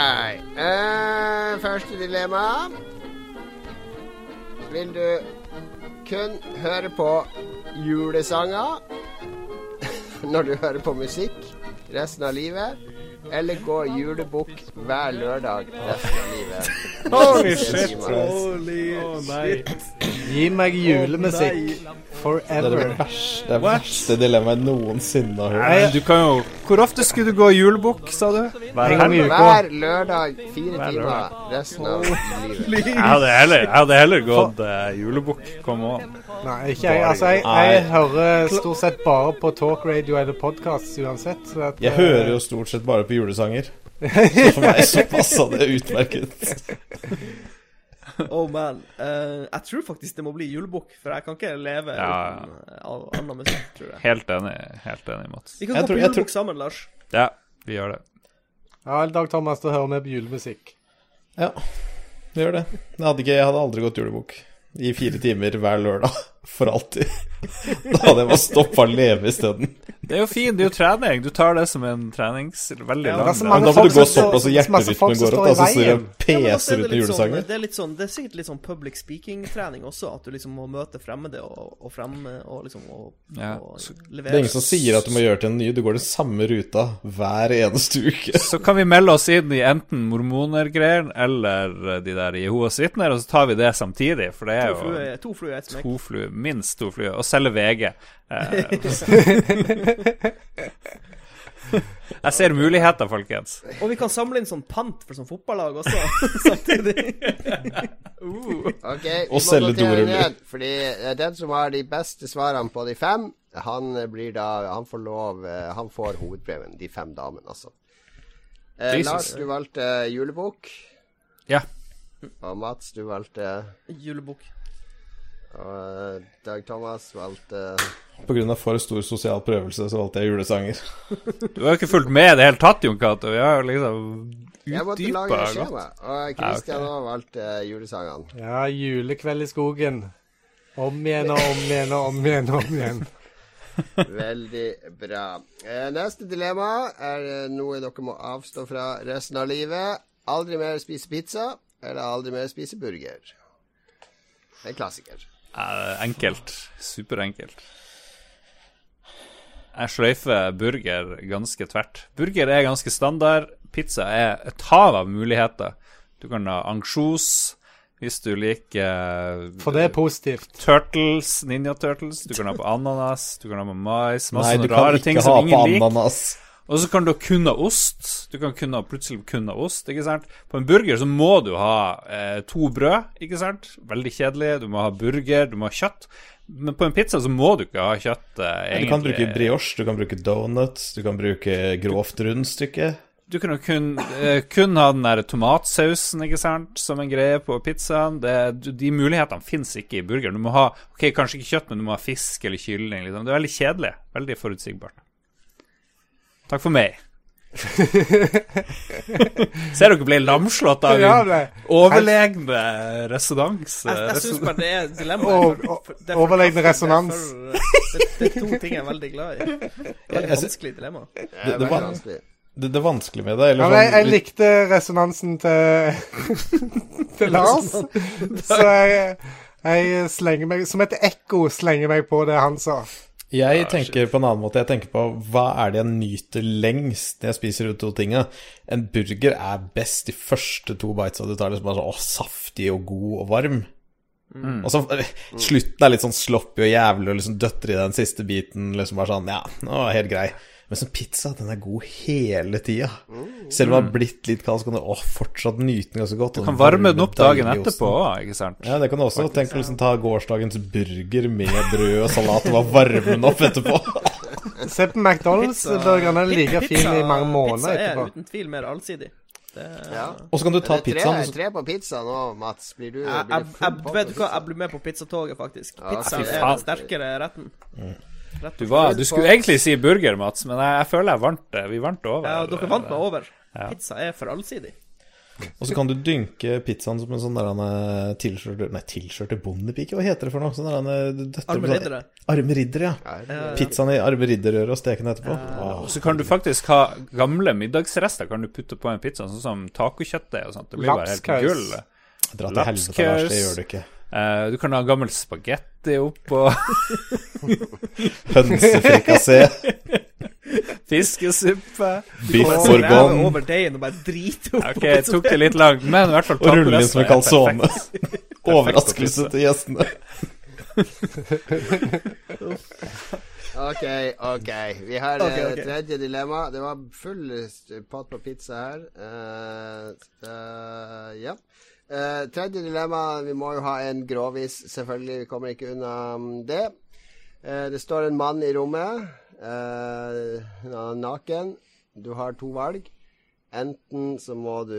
Uh, første dilemma. Vil du kun høre på julesanger når du hører på musikk resten av livet? Eller gå julebukk hver lørdag resten av livet? Holy shit. Holy shit. Gi meg julemusikk Forever Det er det verste, det verste dilemmaet noensinne har hørt. Du kan jo Hvor ofte skulle du gå julebukk, sa du? Hver En gang i uka. Hver lørdag fire Hver timer resten av livet. Jeg hadde heller, jeg hadde heller gått uh, julebukk. Kom on. Nei, ikke jeg. Altså, jeg, jeg hører stort sett bare på talkradio eller podkast uansett. Så at, Jeg eh, hører jo stort sett bare på julesanger. Så for meg så passa det utmerket. Oh man. Uh, jeg tror faktisk det må bli julebukk, for jeg kan ikke leve Ja. uten eh, annen musikk, tror jeg. Helt enig, helt enig, Mats. Vi kan Jeg gå tror- på julebukk tror- sammen, Lars. Ja, vi gjør det. Ja, Dag Thomas, da hører vi på julemusikk. Ja, vi gjør det. Jeg hadde, ikke, jeg hadde aldri gått julebukk i fire timer hver lørdag for alltid. Da hadde jeg bare stoppa å leve isteden. Det er jo fint, det er jo trening. Du tar det som en trenings... Veldig Ja, lang det men da må du gå såpass så så hjerterytmen går opp. Da så også er peser det ut med sånn- julesanger. Det er, sånn, det er sikkert litt sånn public speaking-trening også, at du liksom må møte fremmede og, og fremme og liksom og, Ja, og levere. Det er ingen som sier at du må gjøre til en ny. Du går den samme ruta hver eneste uke. Så kan vi melde oss inn i enten mormonergreier eller de der Jehovas vitner, og så tar vi det samtidig, for det er jo to fluer i ett smekk. Minst to fluer, og selge VG. Eh, jeg ser muligheter, folkens. Og vi kan samle inn sånn pant for sånn fotballag også, samtidig. uh. Ok, vi Og må selge doruller. ned, Fordi den som har de beste svarene på de fem, han blir da Han får lov eh, Han får hovedpremien. De fem damene, altså. Eh, Lars, du valgte julebok. Ja. Og Mats, du valgte Julebukk. Og eh, Dag Thomas valgte På grunn av for stor sosial prøvelse så valgte jeg julesanger. Du har jo ikke fulgt med i det hele tatt, Jon Cato. Vi har liksom Jeg måtte utdypa lage et godt. skjema. Og Christian har okay. valgt uh, julesangene. Ja, julekveld i skogen. Om igjen og om igjen og om igjen og om igjen. Veldig bra. Eh, neste dilemma er eh, noe dere må avstå fra resten av livet. Aldri mer spise pizza, eller aldri mer spise burger. Er en klassiker. Eh, enkelt. Superenkelt. Jeg sløyfer burger ganske tvert. Burger er ganske standard. Pizza er et hav av muligheter. Du kan ha ansjos hvis du liker eh, For det er positivt. Turtles, Ninja Turtles. Du kan ha på ananas, du kan ha på mais. Masse Nei, du sånne kan rare ikke ting ha som på ingen liker. ananas. Og så kan du kun ha ost. Du kan kun ha, plutselig kun ha ost. ikke sant? På en burger så må du ha eh, to brød, ikke sant? Veldig kjedelig. Du må ha burger, du må ha kjøtt. Men på en pizza så må du ikke ha kjøtt. Eh, Du kan bruke brioche, du kan bruke donuts, du kan bruke grovt rundstykke. Du kan jo kun, eh, kun ha den der tomatsausen ikke sant, som en greie på pizzaen. Det, de mulighetene fins ikke i burgeren. Du må ha ok, kanskje ikke kjøtt, men du må ha fisk eller kylling. Liksom. Det er veldig kjedelig. Veldig forutsigbart. Takk for meg. Ser dere ble lamslått av Ja, overlegne resonans? Jeg, jeg syns bare det er et dilemma. Det er overlegne resonans. Det er, det, det er to ting jeg er veldig glad i. Veldig jeg sy- vanskelig dilemma. Det Det- er det var- vanskelig. Det, det vanskelige med det eller Ja, sånn, jeg, jeg likte resonansen til, til Lars. Så jeg, jeg slenger meg Som et ekko slenger meg på det han sa. Jeg tenker på en annen måte. Jeg tenker på hva er det jeg nyter lengst når jeg spiser de to tinga. En burger er best de første to bitesa du tar. Liksom bare sånn, å, saftig og god og varm. Og så eh, Slutten er litt sånn sloppy og jævlig, og liksom døtter i den siste biten. Liksom bare sånn, ja, nå var helt grei. Men som pizza, den er god hele tida. Selv om den har blitt litt kald, så kan du å, fortsatt nyte den ganske godt. Du kan varme den opp dagen etterpå òg, ikke sant? Ja, det kan du også. Tenk å liksom ta gårsdagens burger med brød og salat og bare varme den opp etterpå. Se på McDonald's-burgerne. er like fin i mange måneder Pizza er uten tvil mer allsidig. Det, Ja. Og så kan du ta er tre, pizzaen. tre på pizza nå, Mats. Blir du, jeg, blir jeg, jeg, vet du hva, jeg blir med på pizzatoget, faktisk. Pizza ja, er den sterkere retten. Mm. Du, var, du skulle egentlig si burger, Mats, men jeg, jeg føler jeg vant det. Vi vant det over. Ja, dere vant meg over. Ja. Pizza er for allsidig. Og så kan du dynke pizzaen som en sånn der er tilskjørte Nei, tilskjørte bondepike, hva heter det for noe? Sånn der han er Arme riddere. Arme riddere, ja. Ja. Pizzaen i arme ridderøre og steke den etterpå. Ja. Og så kan du faktisk ha gamle middagsrester kan du putte på en pizza, sånn som tacokjøttet og sånt. Det blir bare helt Lapskaus. gull. Dra til helvete, Lars. Det gjør du ikke. Eh, du kan ha gammel spagetti og Hønsefrikassé, fiskesuppe. biff bourgogne over deigen og bare drite opp. Ok, jeg tok det litt langt, men i hvert fall og rulle inn som en calzone. Overraskelse til gjestene. OK, OK. Vi har okay, okay. tredje dilemma. Det var full st- pott på pizza her. Uh, uh, ja. Eh, tredje dilemma. Vi må jo ha en grovis, selvfølgelig. Vi kommer ikke unna mm, det. Uh, det står en mann i rommet. Uh, naken. Du har to valg. Enten så må du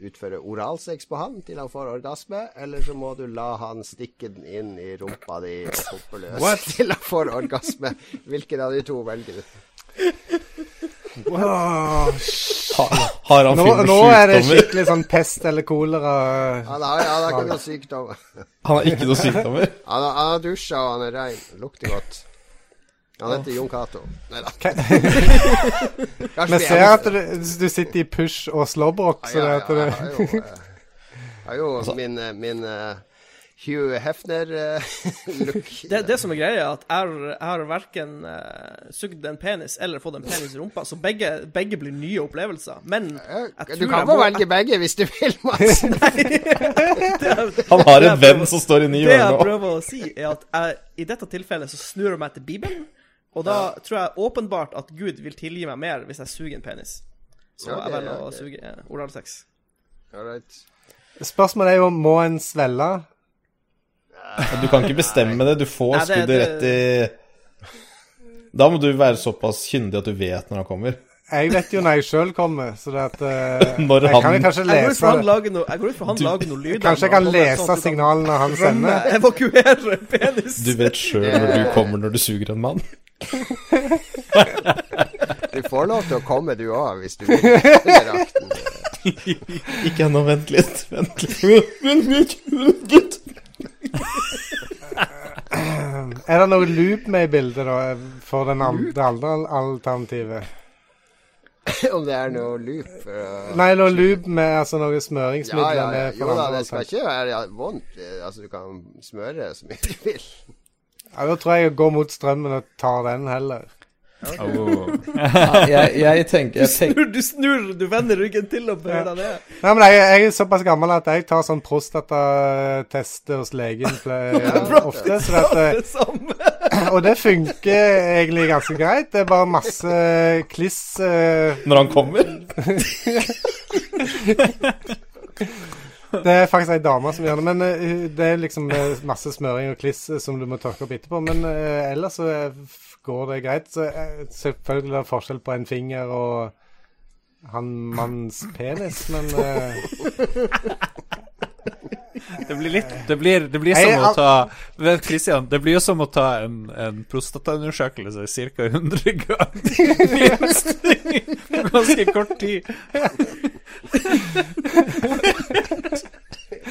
utføre oralsex på han til han får orgasme, eller så må du la han stikke den inn i rumpa di hoppeløs til han får orgasme. Hvilken av de to velger du? Wow. Har han nå, nå er det skikkelig sånn pest eller kolera. Han har, han har ikke noe sykdom. Han har ikke noen sykdommer? Han har, han har dusja, og han er rein. Lukter godt. Han heter Jon Cato. Nei da. Vi ser at du, du sitter i push og slåbrok, så ja, at ja, det jeg har jo, eh, jeg har jo min, eh, min eh, Hugh Hefner-look. Det, det som er greia, er at jeg har- jeg har verken uh, sugd en penis eller fått en penis i rumpa, så begge, begge blir nye opplevelser. Men jeg du kan få velge begge hvis du vil, Mats. Han har en venn som står inne i Det jeg prøver å si, er at jeg, i dette tilfellet så snur jeg meg til Bibelen, og da tror jeg åpenbart at Gud vil tilgi meg mer hvis jeg suger en penis. Så Ja, jeg velger ja, å det- suge eh, oralsex. Alright. Spørsmålet er jo må en svelge. Du kan ikke bestemme det. Du får Nei, det- skuddet det- rett i Da må du være såpass kyndig at du vet når han kommer. Jeg vet jo når jeg sjøl kommer, så det at uh, Når Jeg kan kanskje lese Jeg går han noe, jeg går ut fra han lager noe lyd. Kanskje jeg kan lese sånn du signalene han sender. Evakuere penis. Du vet sjøl når du kommer når du suger en mann. Du får lov til å komme, du òg, hvis du vil. Ikke ennå, vent litt. Vent litt. Vent litt. Er det noe loop med i bildet, da, for den al det andre alternativet? Om det er noe loop uh, Nei, noe loop med altså noe ja, smøringsmidler ja, ja. med Jo da, det skal ikke være vondt. Eh, Altså, du kan smøre så mye du vil. Ja, da tror jeg jeg går mot strømmen og tar den heller. Oh. jeg, jeg tenker, jeg tenker Snur, du snur, du vender ryggen til og bøyer deg ned. Nei, men jeg, jeg er såpass gammel at jeg tar sånn prostatatest hos legen ofte. Så at, eh, Det samme. og det funker egentlig ganske greit. Det er bare masse kliss uh, Når han kommer Det er faktisk ei dame som gjør det. Men uh, det er liksom masse smøring og kliss som du må tørke opp etterpå. Men uh, ellers så er går det greit. Så eh, selvfølgelig er det forskjell på en finger og han manns penis, men eh, Det blir litt Det blir, det blir som å ta Vent, Christian, det blir jo som å ta en, en prostataundersøkelse ca. 100 ganger minst på ganske kort tid.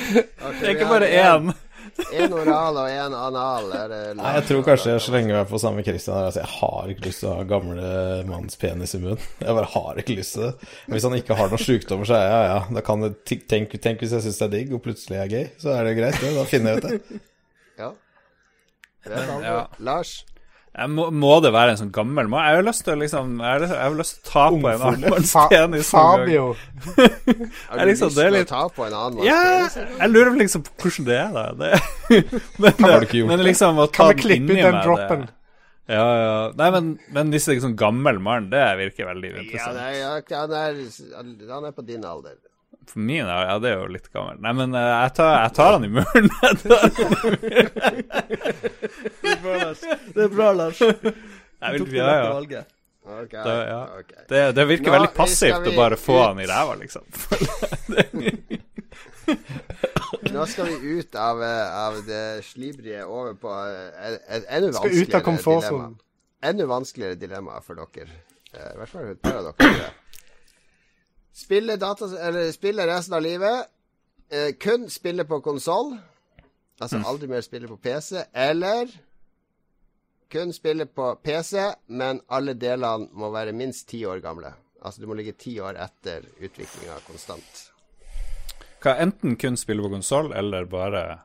Det er ikke bare én. Én oral og én anal. Er det Nei, jeg tror kanskje jeg slenger er på samme Christian altså, Jeg har ikke lyst til å ha gamle manns penis i munnen. Jeg bare har ikke lyst til det. Hvis han ikke har noen sykdommer, så er jeg ja, ja. Da kan det, tenk, tenk hvis jeg syns det er digg, og plutselig er jeg gay, så er det greit, det. Da finner jeg ut det. Ja. Det er sant. Ja. Lars? Må, må det være en sånn gammel må, Jeg har lyst til å liksom Jeg har, lyst til å ta på en manns Fa. Fabio Har du liksom- lyst det er til å ta på en annen Ja, jeg lurer liksom på hvordan det er, da. Det, men, kan, du ikke gjort men liksom å ta Kan vi den klippe inni ut den meg, droppen? Det, ja, ja. Nei, men, men hvis det er sånn gammel mann, det virker veldig Ja, interessant. nei, ja, han, er, han er på din alder. For min, er ja, det er jo litt gammelt. Nei, men eh, jeg, tar, jeg tar han i muren. det er bra, Lars. Det er bra, Lars. Jeg vil, det ja, ja. Okay, Ok, Da, ja. Okay. Det, det virker Nå veldig passivt vi å bare få ut. han i ræva, liksom. Nå skal vi ut av, eh, av det slibrige over på eh, et, enda vanskeligere dilemma. Enda vanskeligere dilemma for dere. I hvert fall et par av dere. Spille, data, eller spille resten av livet. Eh, kun spille på konsoll. Altså aldri mer spille på PC. Eller kun spille på PC, men alle delene må være minst ti år gamle. Altså du må ligge ti år etter utviklinga konstant. Hva, enten kun spille på konsoll, eller bare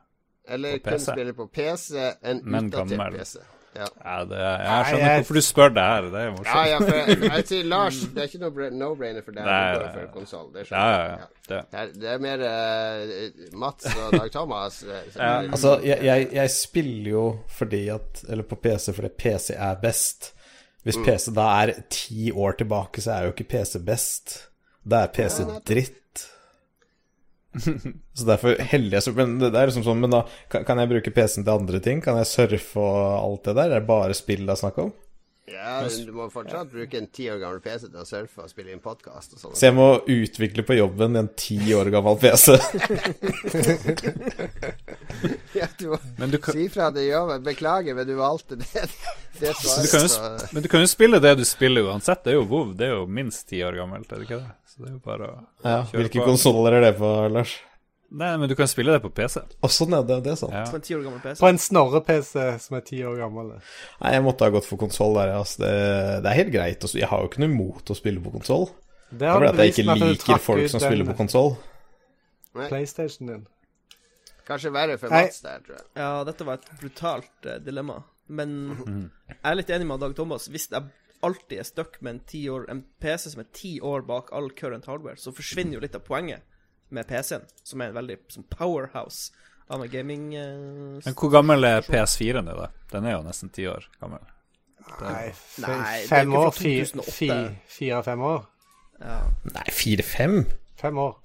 Eller På kun spille på PC, en utdatert. PC. Ja. Ja, det, jeg skjønner ikke hvorfor du spør det her. Det er morsomt. ja, ja, for jeg, jeg sier Lars, det er ikke noe no-brainer for deg Nei, å gå for konsoll. Det Ja, ja, ja. Det. Det er, er mer uh, Mats og Dag Thomas. eh, Ja, Altså, jeg, jeg, jeg spiller jo fordi at Eller på PC fordi PC er best. Hvis PC da er ti år tilbake, så er jo ikke PC best. Da er PC dritt. Så derfor heller jeg så Men det er liksom sånn Men da kan jeg bruke PC-en til andre ting? Kan jeg surfe og alt det der? Er det bare spill det er snakk om? ja, du må fortsatt bruke en ti år gammel PC til å surfe og spille inn podkast og sånn. Så jeg må utvikle på jobben en ti år gammel PC. Ja, du må du kan, si fra til jobben. Beklager, men du valgte det. det så du kan jo, svaret. men du kan jo spille det du spiller uansett. Det er jo WoW. Det er jo minst ti år gammelt, er det ikke det? Så det er jo bare å Ja, kjøre Hvilke på. konsoller er det på, Lars? Nei, men du kan spille det på PC. Å, sånn er det. Det er sant. Ja. På en ti år gammel PC. På en Snorre-PC som er ti år gammel. Nei, jeg måtte ha gått for konsoll der. Altså. Det, det er helt greit. Jeg har jo ikke noe imot å spille på konsoll. Det Det er har fordi at jeg ikke liker folk som spiller på konsoll. PlayStation din. Kanskje verre for Mats der, tror jeg. Ja, dette var et brutalt uh, dilemma. Men jeg er litt enig med Dag Thomas. Hvis jeg alltid er stuck med en, år, en PC som er ti år bak all current hardware, så forsvinner jo litt av poenget med PC-en, som er en veldig som powerhouse av en gaming Uh, Men hvor gammel er PS4-en din, da? Den er jo nesten ti år gammel. Nei, fem år. 2008. fi- Fire-fem år. ja. Nei, fire-fem? Fem år.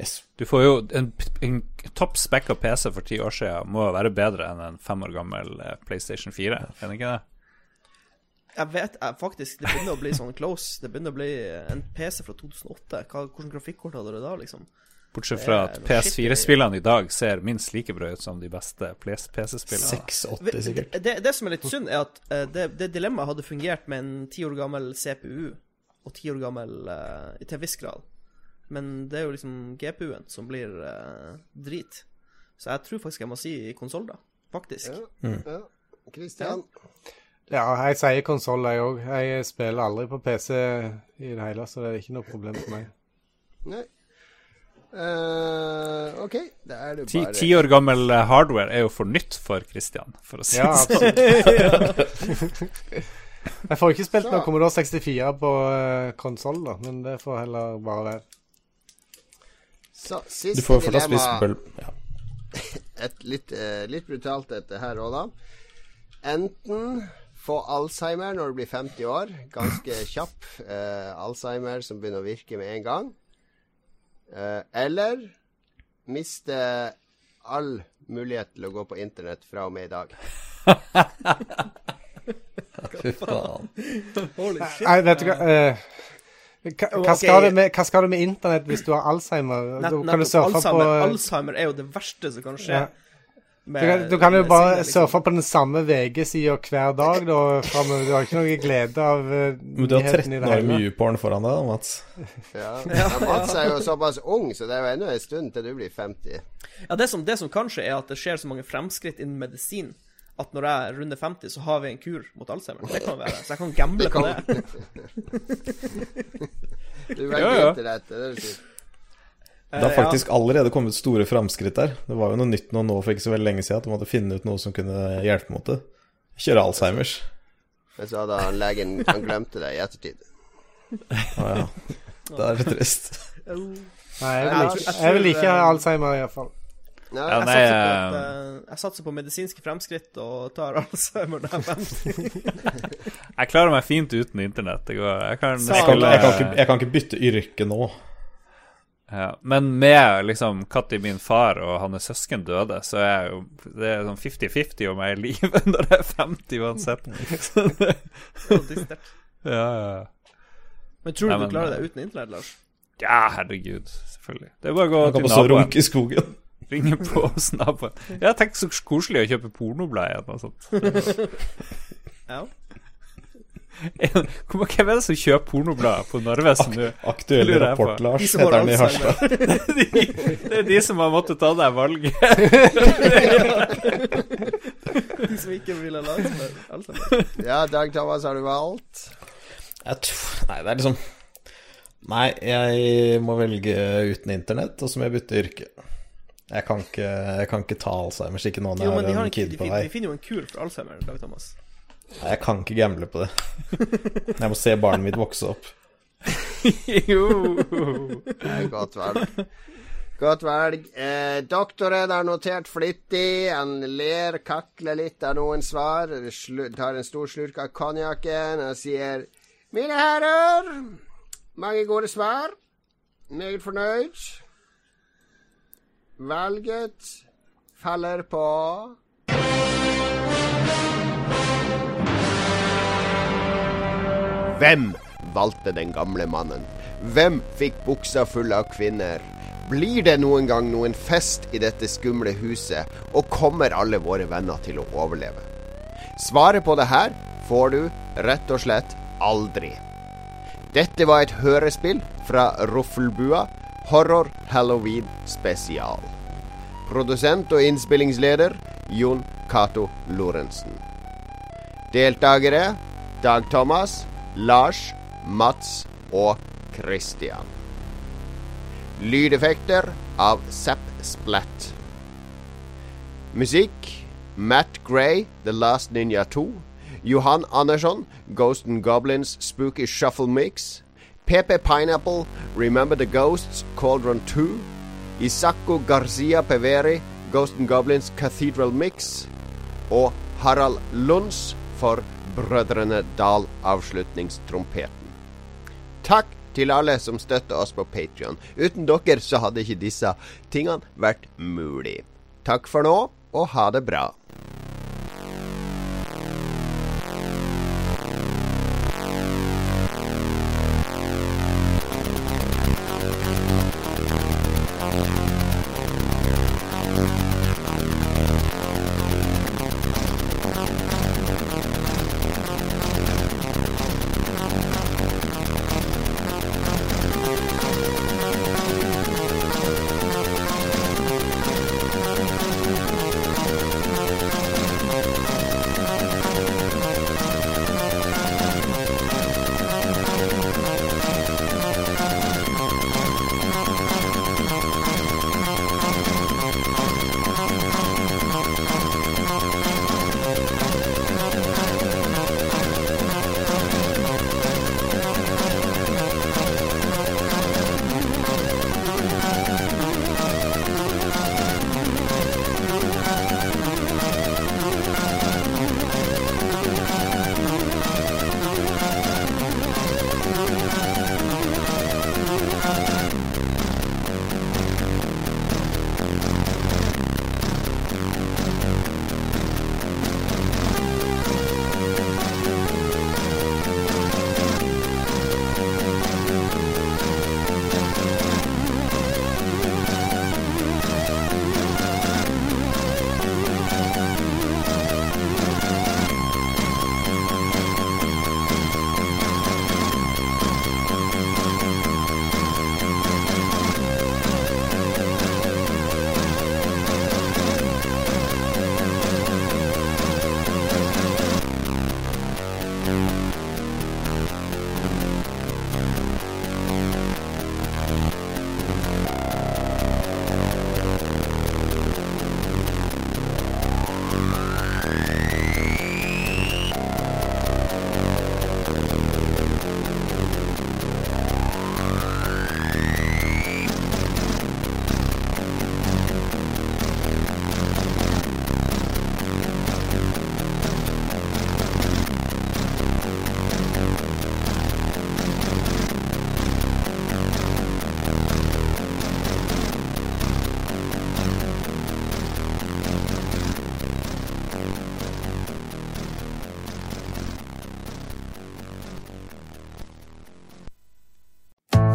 Yes. Du får jo en, en topp spekka PC for ti år siden må være bedre enn en fem år gammel eh, PlayStation 4, er det ikke det? Jeg vet jeg, faktisk Det begynner å bli sånn close. Det begynner å bli en PC fra 2008. Hva, hvordan grafikkort hadde du da, liksom? Bortsett fra at noe shit i- PS4-spillene i dag ser minst like bra ut som de beste PC-spillene. 6-8 sikkert. Det, det som er litt synd, er at eh, det, det dilemmaet hadde fungert med en ti år gammel CPU og ti år gammel uh, til en viss grad. Men det er jo liksom GPU-en som blir uh, drit. Så jeg tror faktisk jeg må si konsoll, da. faktisk. Ja. Christian? Ja, jeg sier konsoll, jeg òg. Jeg spiller aldri på PC i det hele, så det er ikke noe problem for meg. Nei. Uh, OK, da er det bare ti år gammel eh, hardware er jo for nytt for Christian, for å si Ja, det sånn. jeg får ikke spilt noe Commodore 64 på uh, konsoll, da, men det får heller bare være. Så, Du siste får jo fortsatt spise bøll... Ja. et litt, eh, litt brutalt dette her òg, da. Enten få Alzheimer når du blir 50 år, ganske kjapp eh, Alzheimer som begynner å virke med en gang. Eh, eller miste all mulighet til å gå på internett fra og med i dag. Fy faen. Holy shit. Nei, vet du hva eh, hva, hva, skal du med, hva skal det med internett hvis du har Alzheimer? Nett, Da kan du nettopp. surfe Alzheimer, på Alzheimer er jo det verste som kan skje. Ja. Med- du kan, du kan jo bare liksom. surfe på den samme VG-sida hver dag, da. framover. Du har ikke noe glede av uh, Men du har 13 år med YouPorn foran deg, da, Mats. Ja. ja, Mats er jo såpass ung, så det er jo ennå en stund til du blir 50. Ja, det som, det som kanskje er at det skjer så mange fremskritt innen medisin at når jeg runder 50, så har vi en kur mot Alzheimer. Det kan være. Så jeg kan gamble på det. Du velger Ja, ja. dette, det er det. Det har faktisk ja. allerede kommet store framskritt der. Det var jo noe nytt nå, nå for ikke så veldig lenge siden at de måtte finne ut noe som kunne hjelpe mot det. Kjøre Alzheimers. Men så hadde han legen Han glemte det i ettertid. Å ja. Det er trist. Nei, jeg vil ikke, jeg vil ikke ha Alzheimer, iallfall. Ja, Ja, Jeg satser, på at, eh, eh, jeg satser på medisinske fremskritt og tar Alzheimer når jeg er 50. Jeg klarer meg fint uten internett. Jeg kan Jeg kan, jeg, kan ikke, jeg kan ikke bytte yrke nå. Ja. Men med liksom når min far og hans søsken døde, så er jeg jo Det er sånn 50-50 om jeg er i live når jeg er 50 uansett. Så det, ja, ja. Men tror du Nei, du klarer det uten internett, Lars? ja, herregud. Selvfølgelig. Det er bare å gå kan til bare stå og naboen. runke i skogen. Ringe på hos naboen. Ja, tenk så koselig å kjøpe pornoblad igjen og sånt. Ja. Hvem er det som kjøper pornoblad på Narvesen nå? Aktuelle Lurer på. rapport, Lars, De heter den i Harstad. De, det er de som har måttet ta det valget. De som ikke ville lage. Alzheimer. ja, Dag Thomas, har du valgt? Jeg tror Nei, det er liksom Nei, jeg må velge uten internett, og så må jeg bytte yrke. Jeg kan ikke, jeg kan ikke ta Alzheimers, ikke nå når Jo, men jeg har en kid på vei. de finner jo en kur for Alzheimer, Dag Thomas. Nei, Jeg kan ikke gamble på det. Jeg må se barnet mitt vokse opp. jo. Nei, godt valg. Godt valg. Eh, doktoren har notert flittig. Han ler, kakler litt av noen svar. Slu, tar en stor slurk av konjakken og sier Mine herrer, mange gode svar. Meget fornøyd. Valget faller på Hvem valgte den gamle mannen? Hvem fikk buksa full av kvinner? Blir det noen gang noen fest i dette skumle huset, og kommer alle våre venner til å overleve? Svaret på det her får du rett og slett aldri. Dette var et hørespill fra Roffelbua, Horror Halloween spesial. Produsent og innspillingsleder Jon Cato Lorentzen. Deltakere Dag Thomas, Lars, Mats og Christian. Lydeffekter av Zapp Splat. Musikk Matt Gray, The Last Ninja 2. Johan Andersson, Ghost and Goblins Spooky Shuffle Mix. Pepe Pineapple, Remember the Ghosts, Cauldron 2. Isacco Garcia Peveri, Ghost and Goblins Cathedral Mix. Og Harald Lunds for Brødrene Dal avslutningstrompeten. Takk til alle som støtter oss på Patrion. Uten dere så hadde ikke disse tingene vært mulig. Takk for nå, og ha det bra.